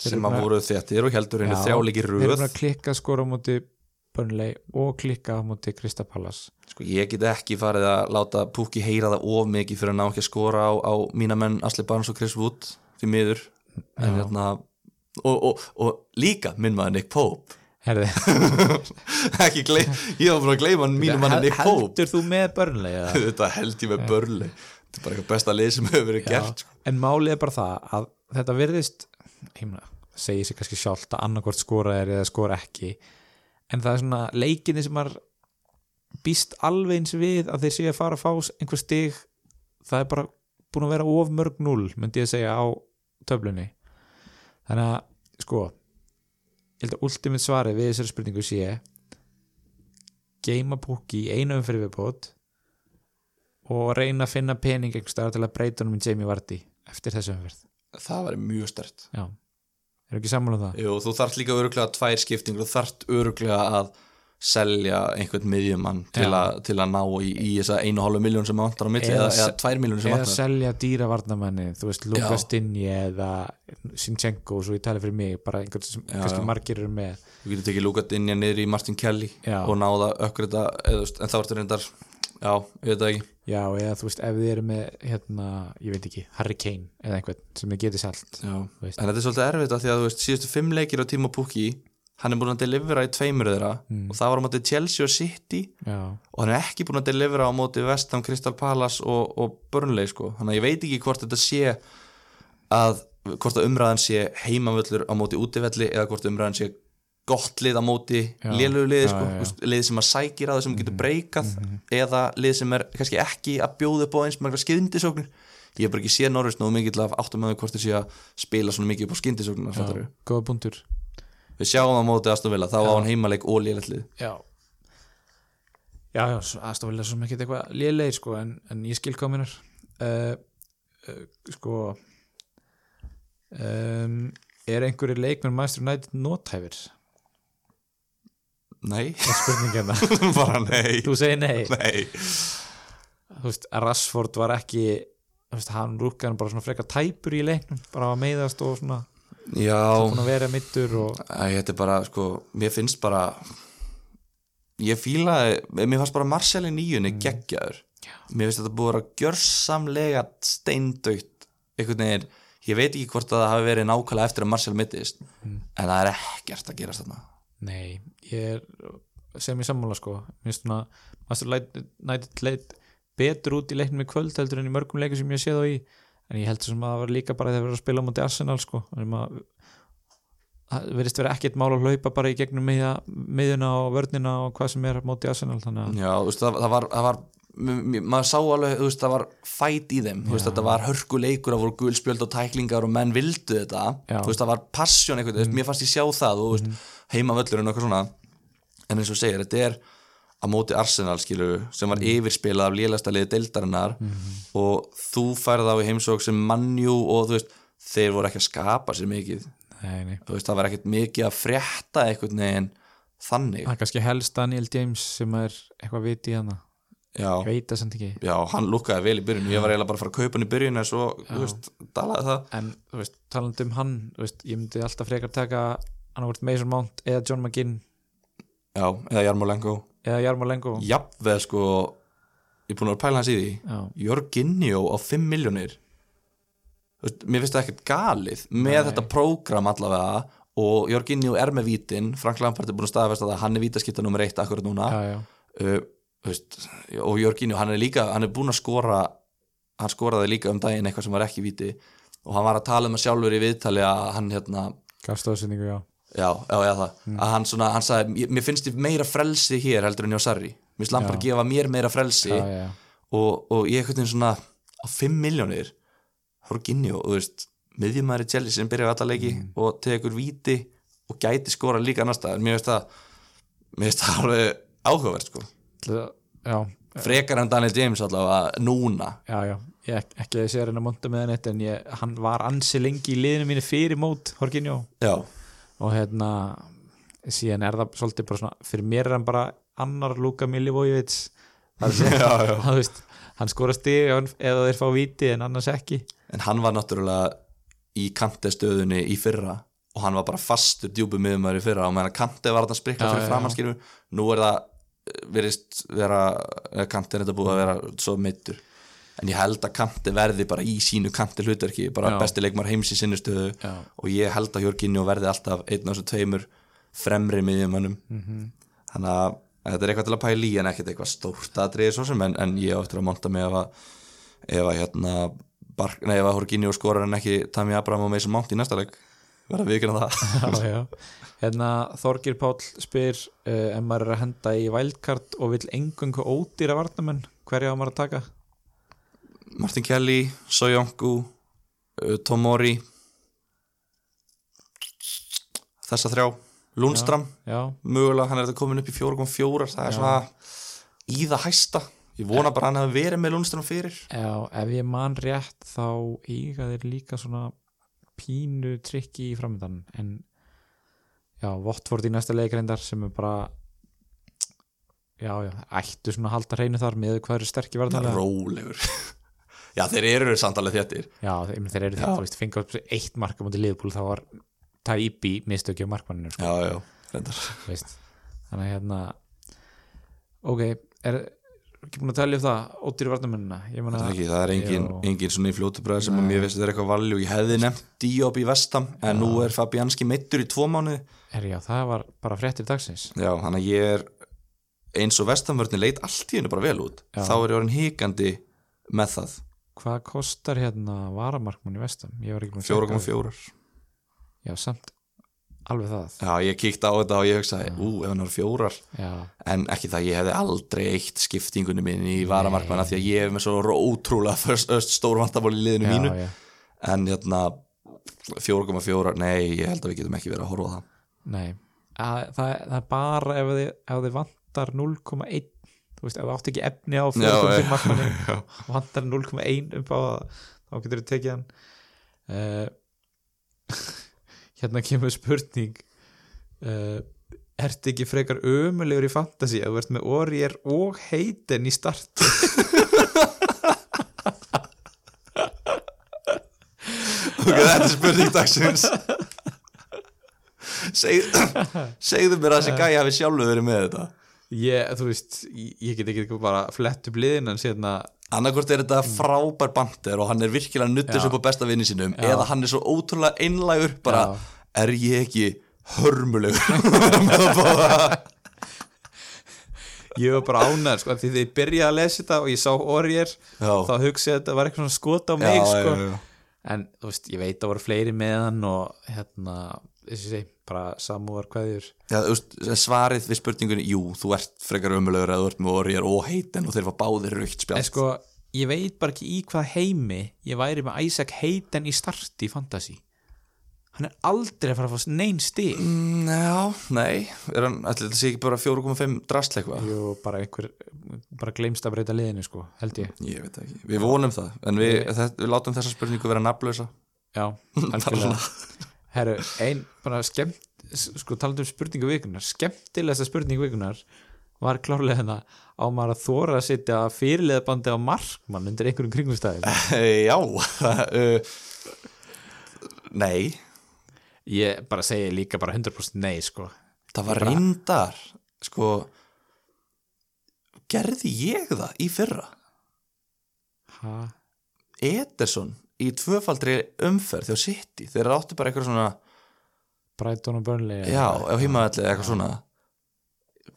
Þeir sem eru að búin voru þettir og heldur henni Já, þrjáleiki þeir eru röð. búin að klikka skora á móti Burnley og klikka á móti Kristapalas sko, ég get ekki farið að láta Pukki heyra það of mikið fyrir að ná ekki að skora á, á mína menn Asli Barnes og Chris Wood því miður. En hérna og, og, og líka minn maður Nick Pope. Ekki gley, ég var bara að gleyma mínum manni Nick Pope. heldur þú með Burnley eða? þetta held ég með börli þetta er bara eitthvað besta lið sem hefur verið gert sko. en málið er bara það að þetta meina, segir sér kannski sjálft að annarkvort skora er eða skora ekki. En það er svona leikinni sem maður býst alveg eins við að þeir séu að fara að fá einhver stig það er bara búin að vera of mörg null myndi ég að segja á töflunni þannig að sko ég held að ultimate svarið við þessari spurningu sé geima púki í einu umfyrir viðbót og reyna að finna pening einhvers staðar til að breyta honum í Jamie Vardy eftir þessu umferð. Það væri mjög stert já, er ekki sammála um það? Jú, þú þarft líka öruglega tvær skiptingur þú þarft öruglega að selja einhvern miðjumann til, til að ná í, í þessa einu og hálfu miljón sem vantar á milli Eða eða, eða se- tvær miljónir sem eða vantar. selja dýravarnamenni þú veist, Lukas Dinje eða Sinchenko, svo ég tali fyrir mig bara einhvern sem Já, margir eru með. Þú getur tekið Luka Dinja niður í Martin Kelly Já. og náða ökkur þetta eða, en þá ertu reyndar já, ég veit ekki. Já, eða þú veist, ef þið eru með hérna, ég veit ekki, Harry Kane eða einhvern sem þið getið veist. en þetta er svolítið erfitt að því að þú veist síðustu fimm leikir á tíma Pukki hann er búin að delivera í tveimur þeirra Mm. og það var á móti Chelsea og City já, og hann er ekki búin að delivera á móti Vestham, Crystal Palace og, og Burnley sko. þannig að ég veit ekki hvort þetta sé að hvort að umræðan sé heimavöllur á móti útivelli eða hvort umræðan sé gott lið á móti Já, sko. lið sem að sækir að það sem getur breykað Mhm. eða lið sem er kannski ekki að bjóða upp á eins margar skyndisóknir ég hef bara ekki séð Norris nógu mikið til að áttum að hvort þið sé að spila svona mikið upp á skyndisóknir já góða punktur við sjáum á móti Aston Villa, þá á Já. hann heimaleik og lélætlið já. Já, já, aðstoflega svo mikið eitthvað lélegir sko, en, en ég skil hvað minnar uh, uh, sko um, er einhverju leikmenn Master United nothæfir? Nei, er spurningina bara nei. Þú segir nei. Nei. Þú veist, Rashford var ekki þú veist, hann rúkkaði bara svona frekar tæpur í leiknum, bara að meiðast og svona já, að vera mittur og Æ, er bara, sko, mér finnst bara ég fílaði, mér fannst bara Marcel í nýjunni geggjaður. Mér finnst þetta búið að gjörsamlega steindautt einhvern veginn, ég veit ekki hvort að það hafi verið nákvæmlega eftir að Marcel mittist Mm. en það er ekkert að gerast þarna. Nei, ég er sem ég sammála sko. Mér finnst svona Master United leit betur út í leiknum í kvöld heldur en í mörgum leikum sem ég sé þá í en ég held sem að það var líka bara þegar við erum að spila móti Arsenal sko að, það verðist vera ekkert mál að hlaupa bara í gegnum miðja, miðjuna og vörnina og hvað sem er móti Arsenal þannig Já, þú veist, það, það var, það var maður sá alveg, þú veist, það var fæt í þeim, þú veist, þetta var hörkuleikur það voru gulspjöld og tæklingar og menn vildu þetta Já. þú veist, það var passion eitthvað, veist, mér fannst ég sjá það og þú veist, heima völlurinn og eitthvað svona. En eins og segir, þetta er á móti Arsenal, skilur, sem var yfirspilað af lélasta liði deildarinnar. Og þú færð á í heimsók sem mannjú og þú veist, þeir voru ekki að skapa sér mikið, nei, nei. veist, það var ekkert mikið að frétta eitthvað neginn þannig, það er kannski helst Daniel James sem er eitthvað viti í hana. Já. Ég veit það samt ekki. Já, hann lukkaði vel í byrjun. Ég var eiginlega bara að fara að kaupa hann í byrjun en svo, þú veist, dalaði það. En þú veist, talandi um hann þú veist, ég myndi alltaf frekar taka annarvort Mason Mount eða John McGinn Já, eða Jarmolenko eða Jarmolenko Jafnveð sko, ég er búin að að pæla hans í því. Jorginjó á 5 miljónir Mér finnst það ekkert galið með Nei. þetta prógram allavega og Jorginjó er með vítin. Frank Lampard er búin að staðfesta það hann er vítaskipta nummer eitt akkurat núna. Já, já, uh, veist, og Jorginjó, hann er líka hann er búin að skora hann skoraði líka um daginn eitthvað sem var ekki víti. Og hann var að tala um að sjálfur í viðtali að hann hérna gafstóðsynningu, já Já, já, já, það. Að hann svona, hann sagði, "Mér- finnst þið meira frelsi hér heldur en hjá Sarri. Mér finnst Lampard gefa mér meira frelsi já, já, og, og ég eitthvað svona á 5 miljónir Jorginho, þú veist miðjumæri Chelsea sem byrjaði alla leiki og tekur víti og gæti skora líka annar staðar, mér finnst það mér finnst það alveg áhugavert sko. Já, frekar en Daniel James allavega núna. Já, já. Ég, ek- ekki að ég sé að reyna að monta með hann en ég, hann var ansi lengi í liðinu mínu fyrir mót Horkinjó Já, og hérna síðan er það svolítið bara svona fyrir mér er hann bara annar Luka veist hann skora stig ef hann- ef þeir fá víti en annars ekki. En hann var náttúrulega í kantestöðunni í fyrra og hann var bara fastur djúbu miðumæður í fyrra. Og meðan kante var þetta sprikla fyrir já, framanskilju nú er það eh, virðist vera kante er þetta búið að vera svo meittur en ég held að kante verði bara í sínu kante hlutverki, bara besti leikmar heims í sinni stöðu Já. og ég held að Jörginjó verði alltaf einn af þessu tveimur fremri miðjumönnum Mhm. -hmm. þannig að þetta er eitthvað til að pæla í en ekkert eitthvað stórt aðriði svo sem en, en ég á eftir að monta mig ef að ef að hérna nei, ef að Jorginjó skorar en ekki Tami Abraham og Mason Mount í næsta leik verða við ekki það já, já. hérna Þorgir Páll spyr uh, ef maður er að henda í wildcard og vill engungu ódýra varnamenn hverja á maður að taka Martin Kelly, Soyonku uh, Tomori þessa þrjá. Lundstram, já, mögulega hann er þetta komin upp í 4.4 það er Já. svona í það hæsta. Ég vona bara að hann hefði verið með Lundstram fyrir. Já, ef ég man rétt þá eiga þeir líka svona pínu trikki í framöndan en já, Vottford í næsta leikreindar sem er bara já, já, ættu svona að halda hreinu þar með hvað eru sterkir varnarlega rólegur já þeir eru samt alveg þéttir. Já, þeir, eru Já. þetta, þú veist, fengi upp eitt marka mútið liðbúl þá var Taibi mistöki á markmanninu sko. já já, reyndar. Þannig að hérna ok, er ekki búin að tellja upp það ódýri varnamennina ég það er, ekki, það er engin, Já. engin svona í fljótubræð sem mér veist þetta er eitthvað valju ég hefði nefnt Diop í vestam en nú er Fabianski meittur í tvo mánuði. Er já, það var bara fréttir dagsins. Já, hann að ég er eins og vestamvörni leit allt í hennu bara vel út. Já. þá er ég orðin hikandi með það hvað kostar hérna varamarkmann í vestam ég var ekki búin að checka það. 4,4 já, samt. Alveg það. Já, ég kíkti á þetta og ég hugsaði, ú, ef hann var fjórar. Já, en ekki það, ég hefði aldrei eitt skiptingunni minni í varamarkmanna því að ég hef með svo ótrúlega stór vantabál í liðinu mínu. já, já, en hérna 4,4, nei, ég held að við getum ekki verið að horfa á það. Nei. Að, það, það er bara ef þið, ef þið vantar 0,1 þú veist, ef þið átt ekki efni á 4,5 markmanni já. vantar 0,1 upp á það þá getur þú tekið hann. Uh, hérna kemur spurning uh, ertu ekki frekar ömulegur í fantasy að ert með Orier og Hayden í start ok, þetta er spurning dagsins. Seg, segðu mér að þessi gæja hafi sjálfur verið með þetta ég, þú veist, ég, get ekki bara flett upp liðin en sérna annarkvort er þetta frábær bandir og hann er virkilega nuttis upp á besta vinni sínum Já. eða hann er svo ótrúlega einlægur bara, Já. er ég ekki hörmulegur með að báða ég var bara ánæður sko, því því ég byrjaði að lesa þetta og ég sá orðir þá hugsaði að þetta var eitthvað svona skot á mig sko. já, já. en þú veist, ég veit að voru fleiri með hann og hérna, þessi bara samúar þú veist, svarið við spurningunni jú, þú ert frekar ömulegur að þú ert með orðir og heitin og þeir fá báðir raukt spjald. Sko, ég veit bara ekki í hvað heimi ég væri með Isaac Hayden í starti í Fantasy. Hann er aldrei að fara að fá neinn stig. Mm, Já, nei, er hann, þetta sé ekki bara 4,5 drastleikva? Jú, bara einhver bara gleymst að breyta liðinu sko, held ég. Ég veit ekki, við vonum það en við, það, við látum þessa spurningu vera nafnlösa Já, algjörlega Herru, ein bara skemmt sko talandi um spurningu vikunar skemmtilegsta spurningu vikunar var klárlega hérna á maður að þóra að setja fyrirlega bandi á markmann undir einhverjum kringumstæðum? Já uh, Nei. Ég bara segi líka bara 100% nei sko. Það var bara- reyndar sko gerði ég það í fyrra? Ha? Ederson í tvöfaldri umferð þjá City. Þeir áttu bara eitthvað svona Brighton og Burnley já, ef heimaðalli eða eitthvað svona.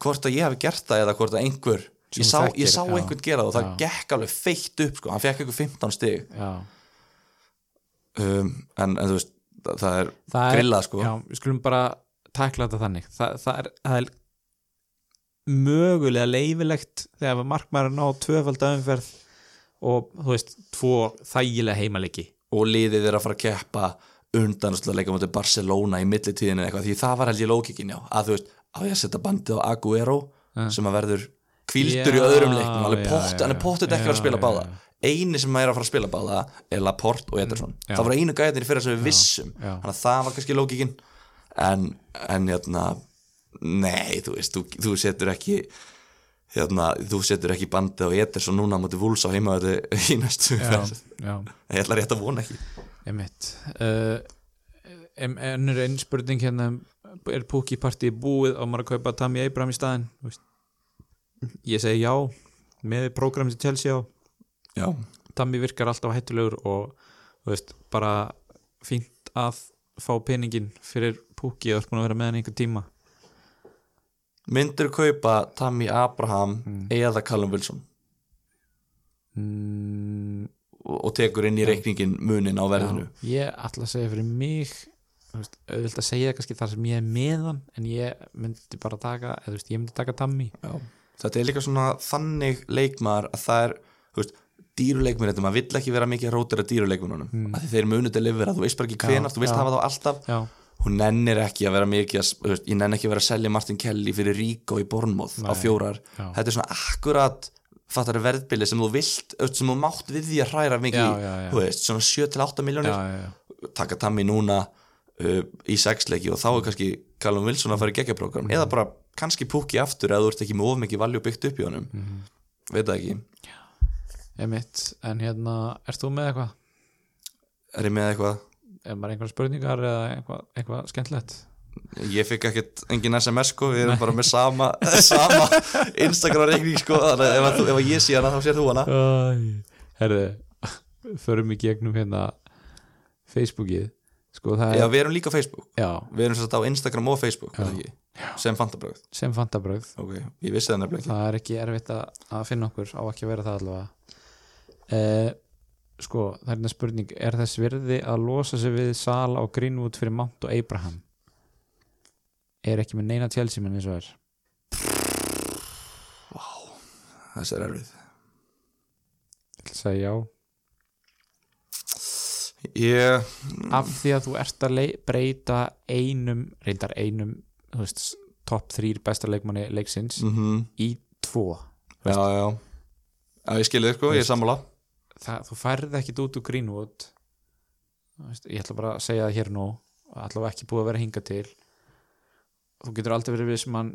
Hvort að ég hafi gert það eða hvort að einhver ég sá, þekkir, ég sá einhvern gera það og það Já. gekk alveg feitt upp sko, hann fekk eitthvað 15 stig. Um, en, en þú veist það, er er- grillað sko. Já, við skulum bara tækla þetta þannig. Það, það, er, það er mögulega leifilegt þegar markmaður ná tvöfald umferð og þú veist, tvo þægilega heimaleiki. Og liðið er að fara að keppa undan að leika mútið Barcelona í millitíðinu eitthvað, því það var held ég lókikin já, að þú veist, á ég að setja bandið á Aguero Ja. sem að verður kvildur í öðrum leiknum, hann er pott, hann er pottet ekki að vera að spila báða. eini sem er að fara að spila báða er Laporte og Ederson. Já. það voru einu gæðinir fyrir sem við vissum. þannig að það var kannski lókikin en, en hérna nei, þú veist, þú, þú setur ekki hérna, þú setur ekki bandið á Ederson núna á móti Vúls á heimaðu í næstu já, ferð. já, ég ætla rétt að vona ekki. Emitt uh, em, ennur einn spurning hérna er Pukki partí búið og maður að kaupa Tammy Abraham í veist. ég segi já með prógrami til Chelsea á. Já, Tammy virkar alltaf hættulegur og þú veist, bara fínt að fá peningin fyrir Pukki. Að vera með hann einhver tíma myndur kaupa Tammy Abraham Mm. eða Callum Wilson? Mm, og, og tekur inn í reikningin munin á verðinu. Já, ég ætla að segja fyrir mig auðvitað að segja kannski þar sem ég er með hann en ég myndi bara taka eða veist, ég myndi taka Tammy. Já. þetta er líka svona þannig leikmar að það er þú veist, dýruleikmur þetta, maður vill ekki vera mikið að rótira dýruleikmunum mm. að þeir munu delivera, þú veist bara ekki hvenar þú vilt hafa þá alltaf. Já, hún nennir ekki að vera mikið að, ég nenn ekki að vera að selja Martin Kelly fyrir Ríko í Bornmoth á fjórar. Já. þetta er svona akkurat fattar verðbili sem þú vilt veist, sem þú mátt við því að hræra mikið þú veist, svona 7-8 miljónir taka Tammy núna uh, í sexleiki og þá er kannski Callum Wilson að fara í geggjaprógram Mhm. eða bara kannski púki aftur eða þú ert ekki með of mikið valjú byggt upp í honum. Mhm. veit það ekki, Emitt, en hérna, ert þú með eitthvað? er ég með eitthvað Er maður einhverja spurningar eða eitthvað, eitthvað skemmtilegt? ég fikk ekkert engin SMS sko, við erum bara með sama, sama Instagram reikning sko, þannig ef, ef ég sé hana þá sér þú hana. Herðu, förum í gegnum hérna Facebookið. Sko það Já, er, við erum líka Facebook. Já, Við erum svolítið á Instagram og Facebook er það sem fantabröð sem fantabröð Ok, ég vissi það nefnilega ekki. Það er ekki erfitt að, finna okkur á ekki að vera það allavega. Eh, Sko, það er hérna spurning Er þess virði að losa sig við Sala og Greenwood fyrir Mount og Abraham? Er ekki með neina tjálsíman eins og er? Þessi er erfið. Ég að segja já. Ég, af því að þú ert að breyta einum, reyndar einum þú veist, topp þrýr besta leikmanni leiksins mm í tvo já, já. Já, ég skilði þið sko, ég er sammála það, þú færði ekkit út úr Greenwood. Ég ætla bara að segja það hér nú allavega ekki búið að vera hinga til. Þú getur aldrei verið við sem hann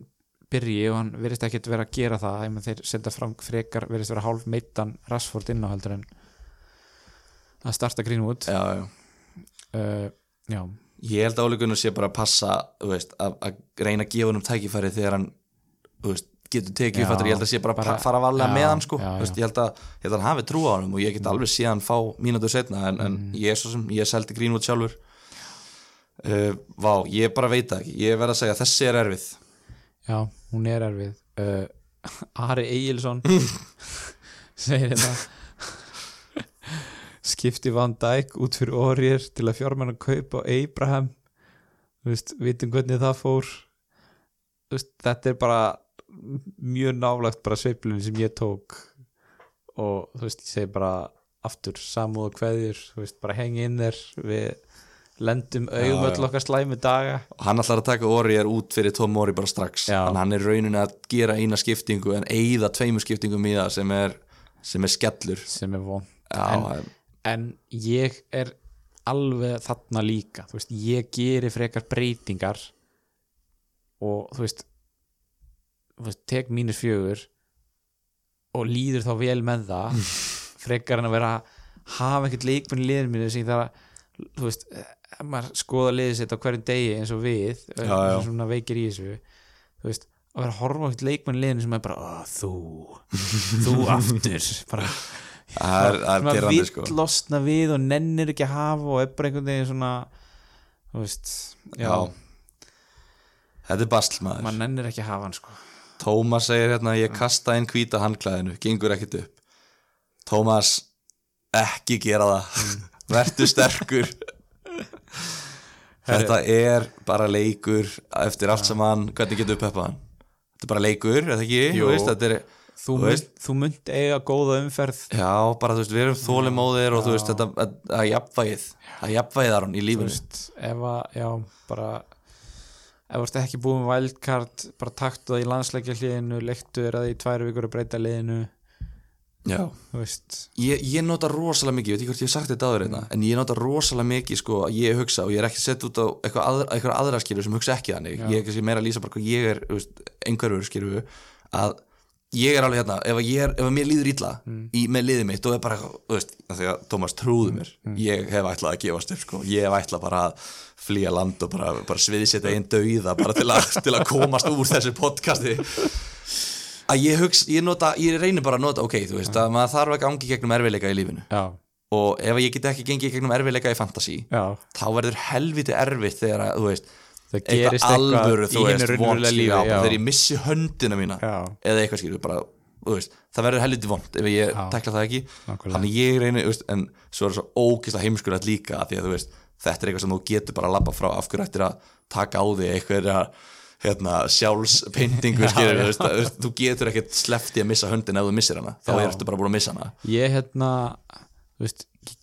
byrji og hann verðist ekkit vera að gera það. Ef þeir senda fram frekar verðist vera hálf meittan Rashford inn á heldur en að starta Greenwood. Já, já. Uh, já, Ég held að áleikunum sé bara að passa veist, að, að reyna að gefa hann um tækifæri þegar hann veist, getur tekið Já, fattur, ég held að sé bara, bara- fara varlega já, með hann sko. já, Þú veist, já. ég held að, að hann hafi trú á hann og ég get alveg síðan fá mínútur setna en, en Mm. ég er svo sem, ég seldi Greenwood sjálfur. Uh, Vá, ég bara veit ekki. Ég verð að segja þessi er erfið. Já, hún er erfið. Uh, Ari Egilson segir þetta skipti Van Dijk út fyrir orðir til að fjármenn að kaupa Abraham. Þú veist, vitum hvernig það fór. Veist, þetta er bara mjög nálagt bara sveiflunni sem ég tók. Og þú veist, ég segi bara aftur samúð og kveðjur þú veist, bara hengi inn þér. Við lendum augum Já, öll okkar slæmi daga. Og hann ætlar að taka Orri út fyrir Tom Orri bara strax. Já. þannig hann er raunin að gera eina skiptingu en eigða tveimur skiptingum í það sem er, sem er skellur. Sem er von En- en ég er alveg þarna líka. Þú veist, ég geri frekar breytingar og þú veist, veist tek mínus fjögur og líður þá vel með það frekar en að vera hafa ekkert leikmenn í liðinu mínu sem ég þarf að þú veist, ef maður skoða liðið sitt á hverjum degi eins og við Já, já. svona veikir í þessu þú veist, að vera að horfa ekkert leikmenn í liðinu sem er bara, "Ó, þú þú aftur. Bara það er, það er vill sko. losna við og nennir ekki að hafa og er bara einhvern veginn svona þú veist, já, Já. þetta er basl maður. Maður nennir ekki að hafa hann sko Tómas segir hérna ég kasta inn hvíta handklæðinu, gengur ekkit upp. Tómas ekki gera það. Vertu sterkur. Þetta er bara leikur eftir allt saman, hvernig getur uppeppa hann? Þetta er bara leikur, er það ekki? Veist, þetta er, þú, Þú mynd, veist- þú mynd eiga góða umferð. Já, bara þú veist, við erum þólimóðir og þú veist, þetta að jafnvægið að jafnvægið þar hún í veist, ef að, já, bara ef þú ert ekki búin með wildcard bara taktu það í landsleikja hliðinu leiktu þér að því í tvær vikur að breyta liðinu. Já. Ég, ég nota rosalega mikið, ég veit ekki hvort ég hef sagt þetta áður einna, en ég nota rosalega mikið sko að ég hugsa og ég er ekki sett út á eitthvað, aðra, eitthvað aðra skilur sem hugsa ekki þannig. Já. ég er kannski meira að lýsa bara hvað ég er einhverfur skilur að ég er alveg hérna, ef, er, ef mér líður illa í, með liðið mitt og er bara veist, að Tómas trúðu mér. Ég hef ætlað að gefast upp sko. Ég hef ætlað bara að flýja land og bara, bara sviðsetja einn dauða bara til að, til að komast úr þessu podcasti. Að ég hugsa, ég nota, ég reynir bara að nota ok, þú veist, að maður þarf að gangi gegnum erfiðleika í lífinu. Já, og ef ég get ekki gengið gegnum erfiðleika í fantasy já. þá verður helviti erfitt þegar að, þú veist, það gerist eitthvað í vond, raunverulega lífi þegar ég missi höndina mína já, eða eitthvað skilur, bara, veist það verður helviti vond ef ég Já. tekla það ekki. Nákvæmlega. þannig ég reynir, veist, en svo er það svo ógislega heimskulegt líka af því að veist, þetta er eitthvað sem þú getur bara að labba frá af hverju ættir að taka á því eitthvað hérna, sjálfspyntingu Já, skilur, já. þú getur ekkert sleppti að missa höndin ef þú missir hana. Þá ertu bara búin að missa hana. Ég hérna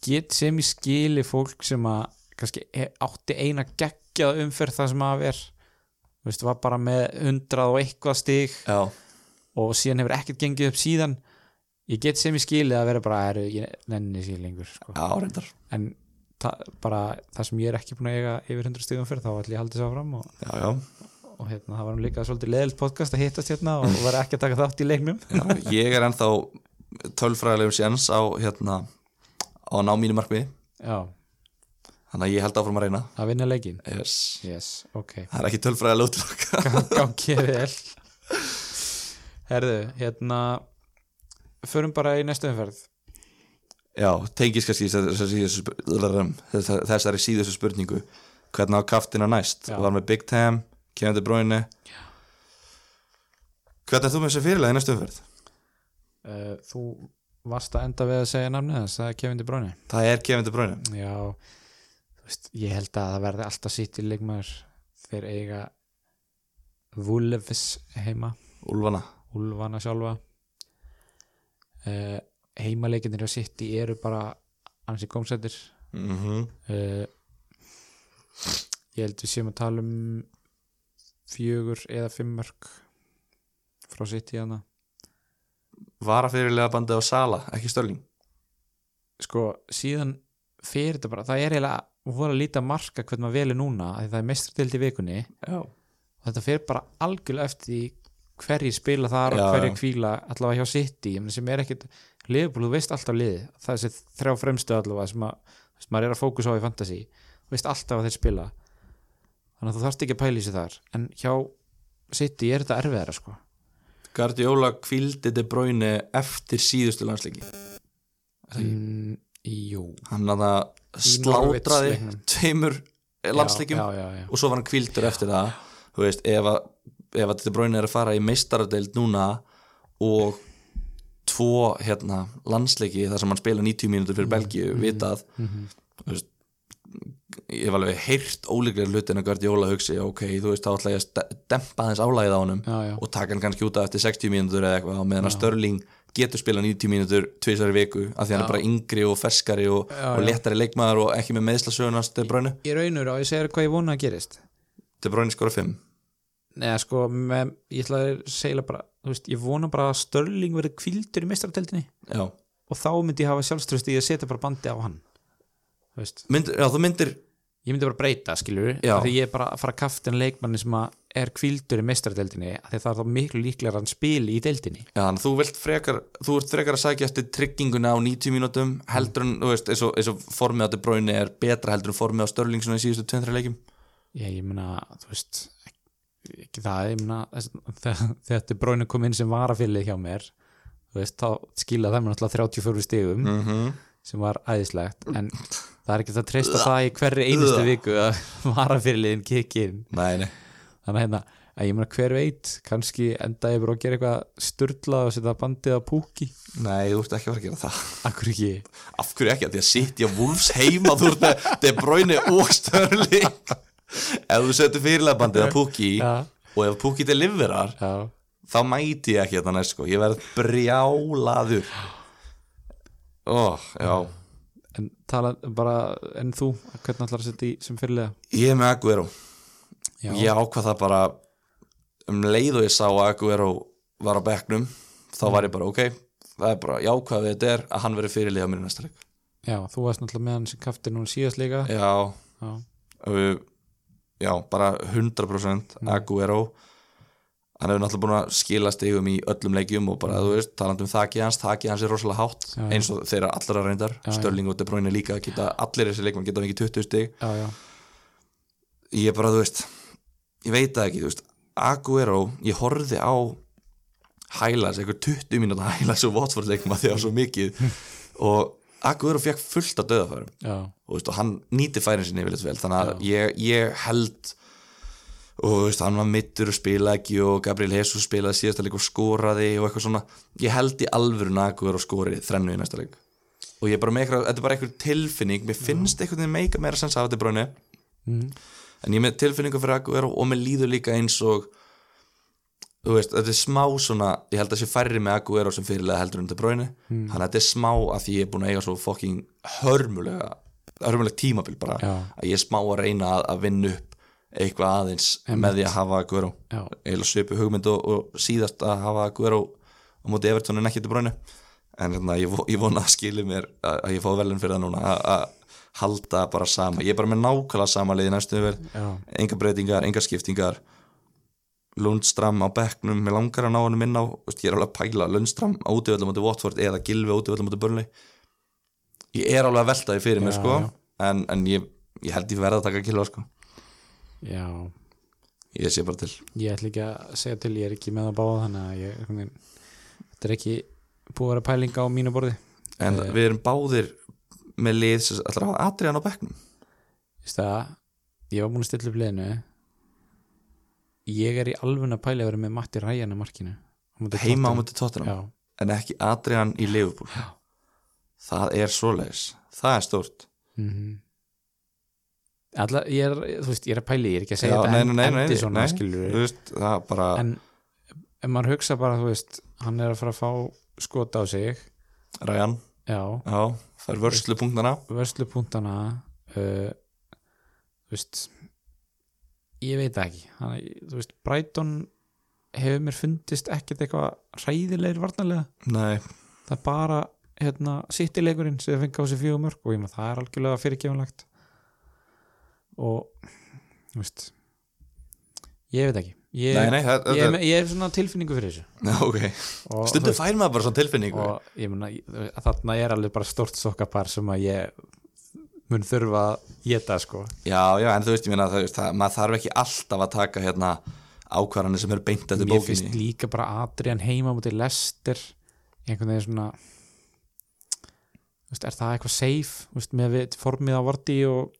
get sem ég skili fólk sem að kannski e- átti eina geggjað umferð það sem að ver þú veist, var bara með hundrað og eitthvað stig já, og síðan hefur ekkert gengið upp síðan. Ég get sem ég skili að vera bara er, ég nenni sér lengur sko. já, en það, bara það sem ég er ekki búin að eiga yfir 100 stigum fyrir þá ætla ég að halda þess áfram og, já, já. og hérna, það var nú líka svolítið leðilt podcast að hittast hérna og var ekki að taka þátt í leiknum. Já, ég er ennþá tölfræðilegum séns á hérna á að ná mínu markmiði. Já, þannig að ég held áfram að reyna að vinna leikin yes. yes, ok það er ekki tölfræðilega útlokka gangið vel herðu, hérna förum bara í næstu umferð já, tengis kannski þessari síðustu spurningu hvernig á kaftina næst Já. var með Big Tam, Kevin De Bruyne hvernig er þú með þessi fyrirlega í næstu umferð? uh, þú varst að enda við að segja namnið þess, það er Kevin De Bruyne það er Kevin De Bruyne já, þú veist, ég held að það verði alltaf sitt í leikmaður þeir eiga Wolves heima. Úlfana. Úlfana sjálfa. Uh, heimaleikindin á City eru bara ansi gómsættir mm -hmm. uh, ég held við séum að tala um fjögur eða fimm mörg frá City hana var að fyrirlega bandið á Sala, ekki Störling sko síðan fyrir þetta bara, það er eiginlega voru að líta marka hvernig maður velur núna af því það er mestradild í vikunni. Já, og þetta fer bara algjörlega eftir því hverjir spila þar Já, og hverjir já. kvíla allavega hjá City. Ég meina, sem er ekkit, liðbúl, þú veist alltaf lið það er þessi þrjá fremstu allavega sem, að, sem maður er að fókusa á í fantasy. Þú veist alltaf að þeir spila. Þannig að þú þarft ekki að pæla í sig þar. En hjá City er þetta erfiðara sko. Guardiola kvildi De Bruyne eftir síðustu landsleiki. Mm, jú. Hann að það Í slátraði tveimur landsleikum og svo var hann kvildur eftir það þú veist, ef að, ef að De Bruyne er að fara í meistaradeild núna og tvo hérna, landsleiki þar sem hann spila 90 mínútur fyrir Belgíu vitað Mhm. þú veist, ég hef alveg heyrt ólíklega hlutin að Guardiola hugsi ok, þú veist, þá ætla ég að dempa þess álægið á já. og taka hann kannski út af eftir 60 mínútur eða eitthvað og meðan að Störling getur spila 90 mínútur tvisar í viku af því hann er bara yngri og ferskari og, Já, og já. léttari leikmaður og ekki með meðslasögunast De Bruyne. Í raunur á ég segir hvað ég vona að gerist. De Bruyne skora 5 Nei, sko, með, ég ætla að segja bara þú veist, ég vona bara að Störling verði kvildur í meistarateldinni já. og þá myndi ég hafa sjálfströst í að setja bara bandi á hann. Mynd, já, þú myndir ég myndi bara breyta, skilur því ég er bara að fara að kafta en leikmanni sem er kvildur í meistarateldinni af því að það er þá miklu líklega að spili í deildinni. Já, þannig þú vilt frekar þú ert frekar að sækja eftir trygginguna á 90 mínútum heldur en, þú veist, eins og, eins og formið á De Bruyne er betra heldur en formið á Störling svona í síðustu 2-3 leikim Já, ég meina, þú veist ekki það, ég þegar þetta bróinu kom inn sem varafélið hjá mér þú veist, þá skila það mér náttúrulega 34 stigum mm -hmm. sem var æðislegt en það er ekki að treysta það í hverri einustu viku að varaféliðin kikki inn. Nei, nei. Þannig að hérna, að ég meina hver veit kannski enda ég bara að gera eitthvað sturlað og setja bandið á púki. Nei, þú ert ekki að fara að gera það. Akkur ekki? Af hverju ekki? Því að sitja Wolves heima Þú ert með De Bruyne og Störling Ef þú setur fyrirlegbandið á Pukki já, og ef Pukki deliverar já, þá mæti ég ekki þetta næst sko. Ég verð brjálaður. Ó, já en tala bara en þú, hvernig ætlar að setja í sem fyrirlega Ég er með Aguero. Já, Ég ákvað það bara um leið og ég sá að Aguero var á bekknum þá var ég bara ok það er bara jákvæð við þetta er að hann verið fyrirlega mér í næsta leik. Já, þú varst náttúrulega með hann sem kafti núna síðast líka Já, já, uh, já, bara 100% Aguero hann hefur náttúrulega búin að skila stigum í öllum leikjum og bara, þú veist, talandi um þakki hans þakki hans er rosalega hátt, Já, eins og þeirra allra reyndar, Já. Störling og De Bruyne líka geta, allir þessi leikmenn geta fengið 20 stig. Já, já, ég er bara, þú veist, ég veit það ekki þú veist, Aguero, ég horfði á highlights, einhver 20 mínúta highlights og Watford leikma því að svo mikið. Og Aguero fekk fullt af döðafærum já, og, veist, og hann nýti færin sinni vel þannig að ég, ég held og veist, hann var mittur og spila ekki og Gabriel Jesus spilaði síðasta leik og skoraði og eitthvað svona ég held í alvöru nagur og skori þrennu í næsta leik og ég er bara með eitthvað, þetta er bara eitthvað tilfinning mér finnst eitthvað þeim meika meira sens af þetta bráni mm. en ég er með tilfinningu fyrir Aguero og mér líður líka eins og þú veist, þetta er smá svona ég held að sé færri með Aguero sem fyrirlega heldur um þetta bráni, mm. hann þetta er smá að því ég er búin að eiga svo fokking hörmulega hörmulega tímabil bara Já. að ég er smá að reyna að, að vinna upp eitthvað aðeins með því að hafa Aguero já, eða svipu hugmynd og, og síðast að hafa Aguero á móti Everton en ekki til bráni en hérna, ég, ég vona að skilja mér að, að ég fá velun fyrir það núna að, að halda bara sama, ég er bara með nákvæmlega sama liði næstu já, enga breytingar enga skiptingar. Lundstram á bekknum, mér langar að ná hann inn á ég er alveg að pæla Lundstram á útivöldum móti Watford eða Gilvi á útivöldum móti Burnley. Ég er alveg að velta því fyrir mér Já, sko, já. en, en ég, ég held ég verða að taka Gilva sko, já. Ég sé bara til. Ég ætla ekki að segja til, ég er ekki með að báða þannig að ég, þetta er ekki búið að vera pæling á mínu borði. En Eh. við erum báðir með lið sem ætlar að hafa Adrian á bekknum. Vist það, ég var búin að stilla upp liðinu. Ég er í alveg að pæli að vera með Matti Ræjan á markinu. Heima á Tottenham. já, en ekki Adrian í Liverpool? Já. það er svoleiðis. Það er stórt. Mm Alla, ég er, þú veist, ég er að pæli ég er ekki að segja Já, þetta nei, en- nei, nei, endi svona. nei. skilur þú veist, það bara en ef maður hugsa bara, þú veist hann er að fara að fá skota á sig. Ryan, já, já, það er vörslupunktana vörslupunktana uh, þú veist ég veit ekki. Hann, þú veist, Brighton hefur mér fundist ekkert eitthvað ræðilegir varnarlega. Nei, það er bara hérna, sitt í leikurinn sem fengi á sig fjögur mörg og ég með það er algjörlega fyrirgefanlegt og þú veist ég veit ekki. Ég, nei, nei það, ég, það, ég er svona tilfinningu fyrir þessu. Já, ok, og, stundum fær maður bara svona tilfinningu. og ég meina ég- þarna er alveg bara stort sokkapar sem að ég mun þurfa að geta sko. Já, já, en þú veist, ég meina það, það, maður þarf ekki alltaf að taka hérna ákvarðanir sem eru beint eftir mér finnst bókinni líka bara Adrian heima mútið Lester einhvern veginn svona veist, er það eitthvað safe? Veist, með formið á Vorti og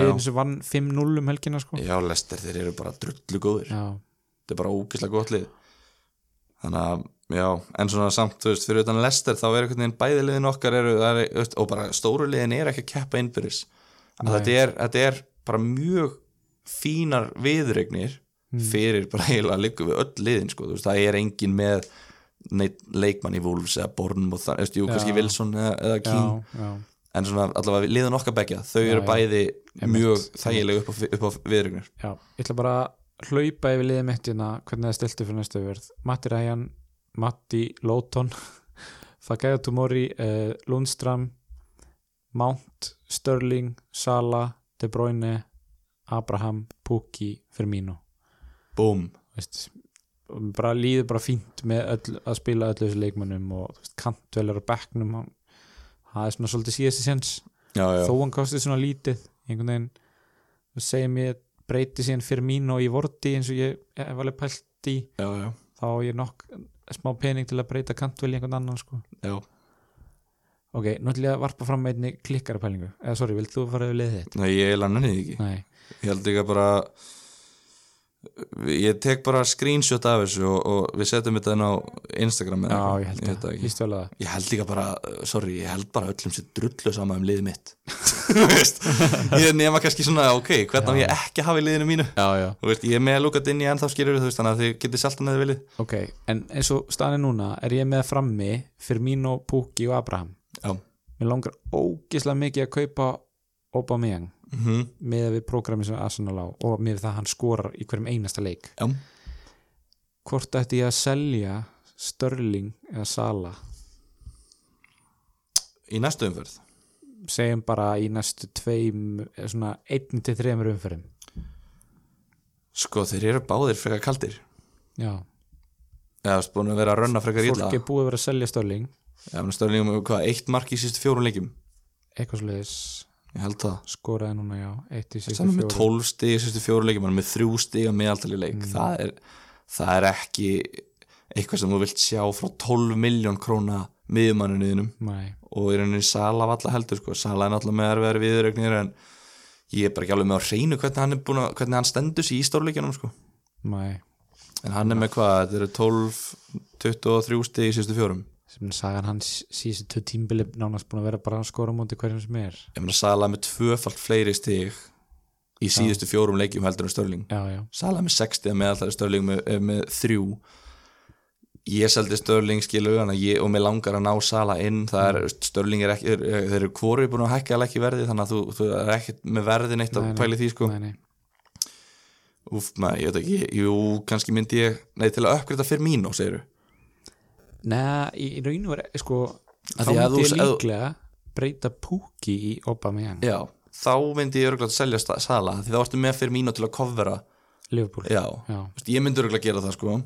liðin sem vann 5-0 um helgina sko. já, Lester, þeir eru bara drullu góðir. Já, þetta er bara ógislega gott lið. Þannig að, já, en svona samt þú veist, fyrir utan Lester þá er einhvern veginn bæði liðin okkar eru, er, þú og bara stóru liðin er ekki að keppa innbyrðis. Nei. þetta er, er bara mjög fínar viðregnir Mm. fyrir bara eiginlega líka við öll liðin sko, þú veist, það er engin með neitt leikmann í Wolves eða Born og það, veist, jú, kannski Wilson eða, eða King. já, já, en svona allavega liðin okkar begja þau Já, eru já. bæði Einmitt, mjög einmitt. þægileg upp á, upp á viðregnir já ég ætla bara að hlaupa yfir liðið mitt hérna hvernig það stiltu fyrir næstu verð Matti Ræjan, Matti Lóton Fagæða Tumori uh, Lundstram Mount, Störling Sala, De Bruyne Abraham, Pukki Firmino Búm, bara líður bara fínt með öll, að spila öllu þessu leikmönnum og kantvelar á bekknum hann- það er svona svolítið síðasti sens já, já, þó hann kostið svona lítið einhvern veginn. Þú segir mér breyti síðan fyrir mín og í vorti eins og ég hef alveg pælt í. Já, já, þá ég nokk smá pening til að breyta kantvel í einhvern annan sko. já. ok, ég að varpa fram með einni klikkara pælingu eða sorry, vilt þú fara yfir liðið þitt? Nei, ég lanna niður ekki. Nei, ég held ekki að bara ég tek bara screenshot af þessu og, og við setjum þetta inn á Instagram já, ég held vel að það ég held líka bara, sorry, ég held bara öllum sér drullu sama um liðið mitt. Ég nema kannski svona ok, hvernig á ég ekki í liðinu mínu? Já, já, veist, ég er með að lúka inn í ennþá veist, þannig að þið getið selta neði viljið. Ok en eins og staðan er núna er ég með frammi fyrir mín og Pukki og Abraham? Já, mér langar ógislega mikið að kaupa Aubameyang mm með við prógrami sem Arsenal á og með það hann skorar í hverjum einasta leik. Já. hvort ætti ég að selja Störling eða Sala í næstu umferð? Segjum bara í næstu tveim eða svona einn til þreymur umferðum. Sko, þeir eru báðir frekar kaldir. Já, eða búin að vera að rönna frekar illa. Fólk er búið að vera að selja Störling Já, menn stöðlingum með hvað, eitt mark í sístu fjórum leikjum? Eitthvað sliðis Ég held það skoraði núna já, Saman með fjórum. 12 stig í sístu fjórum leikjum hann er með þrjú stig að meðaltali leik Mm. það, er, það er ekki eitthvað sem þú vilt sjá frá 12 miljón króna miðjumannuninum Nei, og í rauninni Sala var alltaf heldur sko. Sala er náttúrulega með erfiðar viðrögnir en ég er bara ekki alveg með á hreinu hvernig hann, búin að, hvernig hann stendur sér í stórleikjunum sko. en hann er með hvað, þetta eru 12 23 stig í sístu fjórum sem sagan hans síðustu tvö tímbili nánast búin að vera bara að skora á móti hverjum sem er. Ég meina Sala er með tvöfalt fleiri stig í síðustu fjórum leikjum heldur en Störling já, já, Sala með 60 að meðaltæri Störling með, er með þrjú. Ég seldi Störling skilu ég, og mér langar að ná Sala inn. Það er, Störling er ekki, þeir, þeir eru hvori búin að hækka alveg ekki verði þannig að þú, þú er ekki með verði neitt að pæli því sko. Nei, nei. Úf, maður, ég veit ekki, jú, kannski myndi ég nei, til að uppgreita fyrir mínu, segir Nei, í, í rauninu var sko, þá að myndi ég líklega breyta Pukki í Aubameyang. Já, þá myndi ég örgulega að selja Sala því þá varstu með fyrir mínu til að kofvera Liverpool. Já, já. Veist, ég myndi örgulega gera það sko.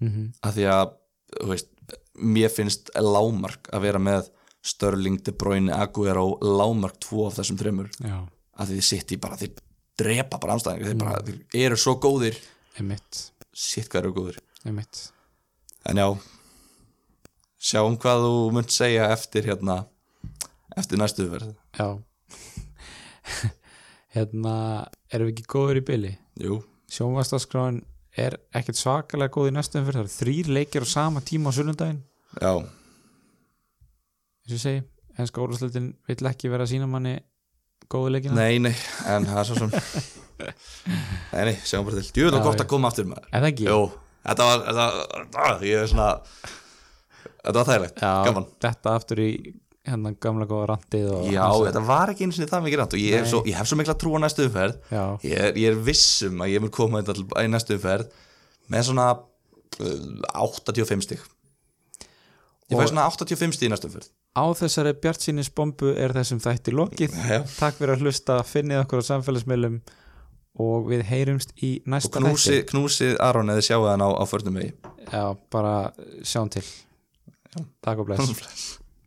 Mm að því að þú veist, mér finnst lámark að vera með Störling, De Bruyne, Aguero lámark tvo af þessum þreymur já, að því þið sitt í bara, þið drepa bara anstæðingar, þeir bara, þeir eru svo góðir. Emitt sitt hvað eru góðir. Emitt en já sjáum hvað þú munt segja eftir hérna eftir næstu verð já. Hérna, erum við ekki góður í byli jú, sjónvastaskráin er ekkert svakalega góð í næstum fyrir það eru þrýr leikir á sama tíma á sunnundaginn já, eins og ég segi, enska úrvarsleitin vill ekki vera að sína manni góðu leikina. Nei, nei en það er svo sem nei, nei, sjáum bara til, djúvel Já, og gott að koma aftur með er það ekki? jú, þetta var þetta, ah, ég er svona þetta var þægilegt, gaman. þetta aftur í hennan gamla góða randið Já, þetta var ekki eins og það mikið rænt og ég hef, svo, ég hef svo mikla trú á næstu umferð. Ég er, ég er vissum að ég mun koma all- í næstu umferð með svona uh, 85 stig. Ég fæ svona 85 stig í næstu umferð. á þessari bjartsýnis bombu er þessum þætti lokið. Já. takk fyrir að hlusta, finnið okkur á samfélagsmiðlum og við heyrumst í næsta knúsi, knúsið Aron eða sjáu hann á, á förnum vegi. Já, bara sjáum til takk og bless Bless.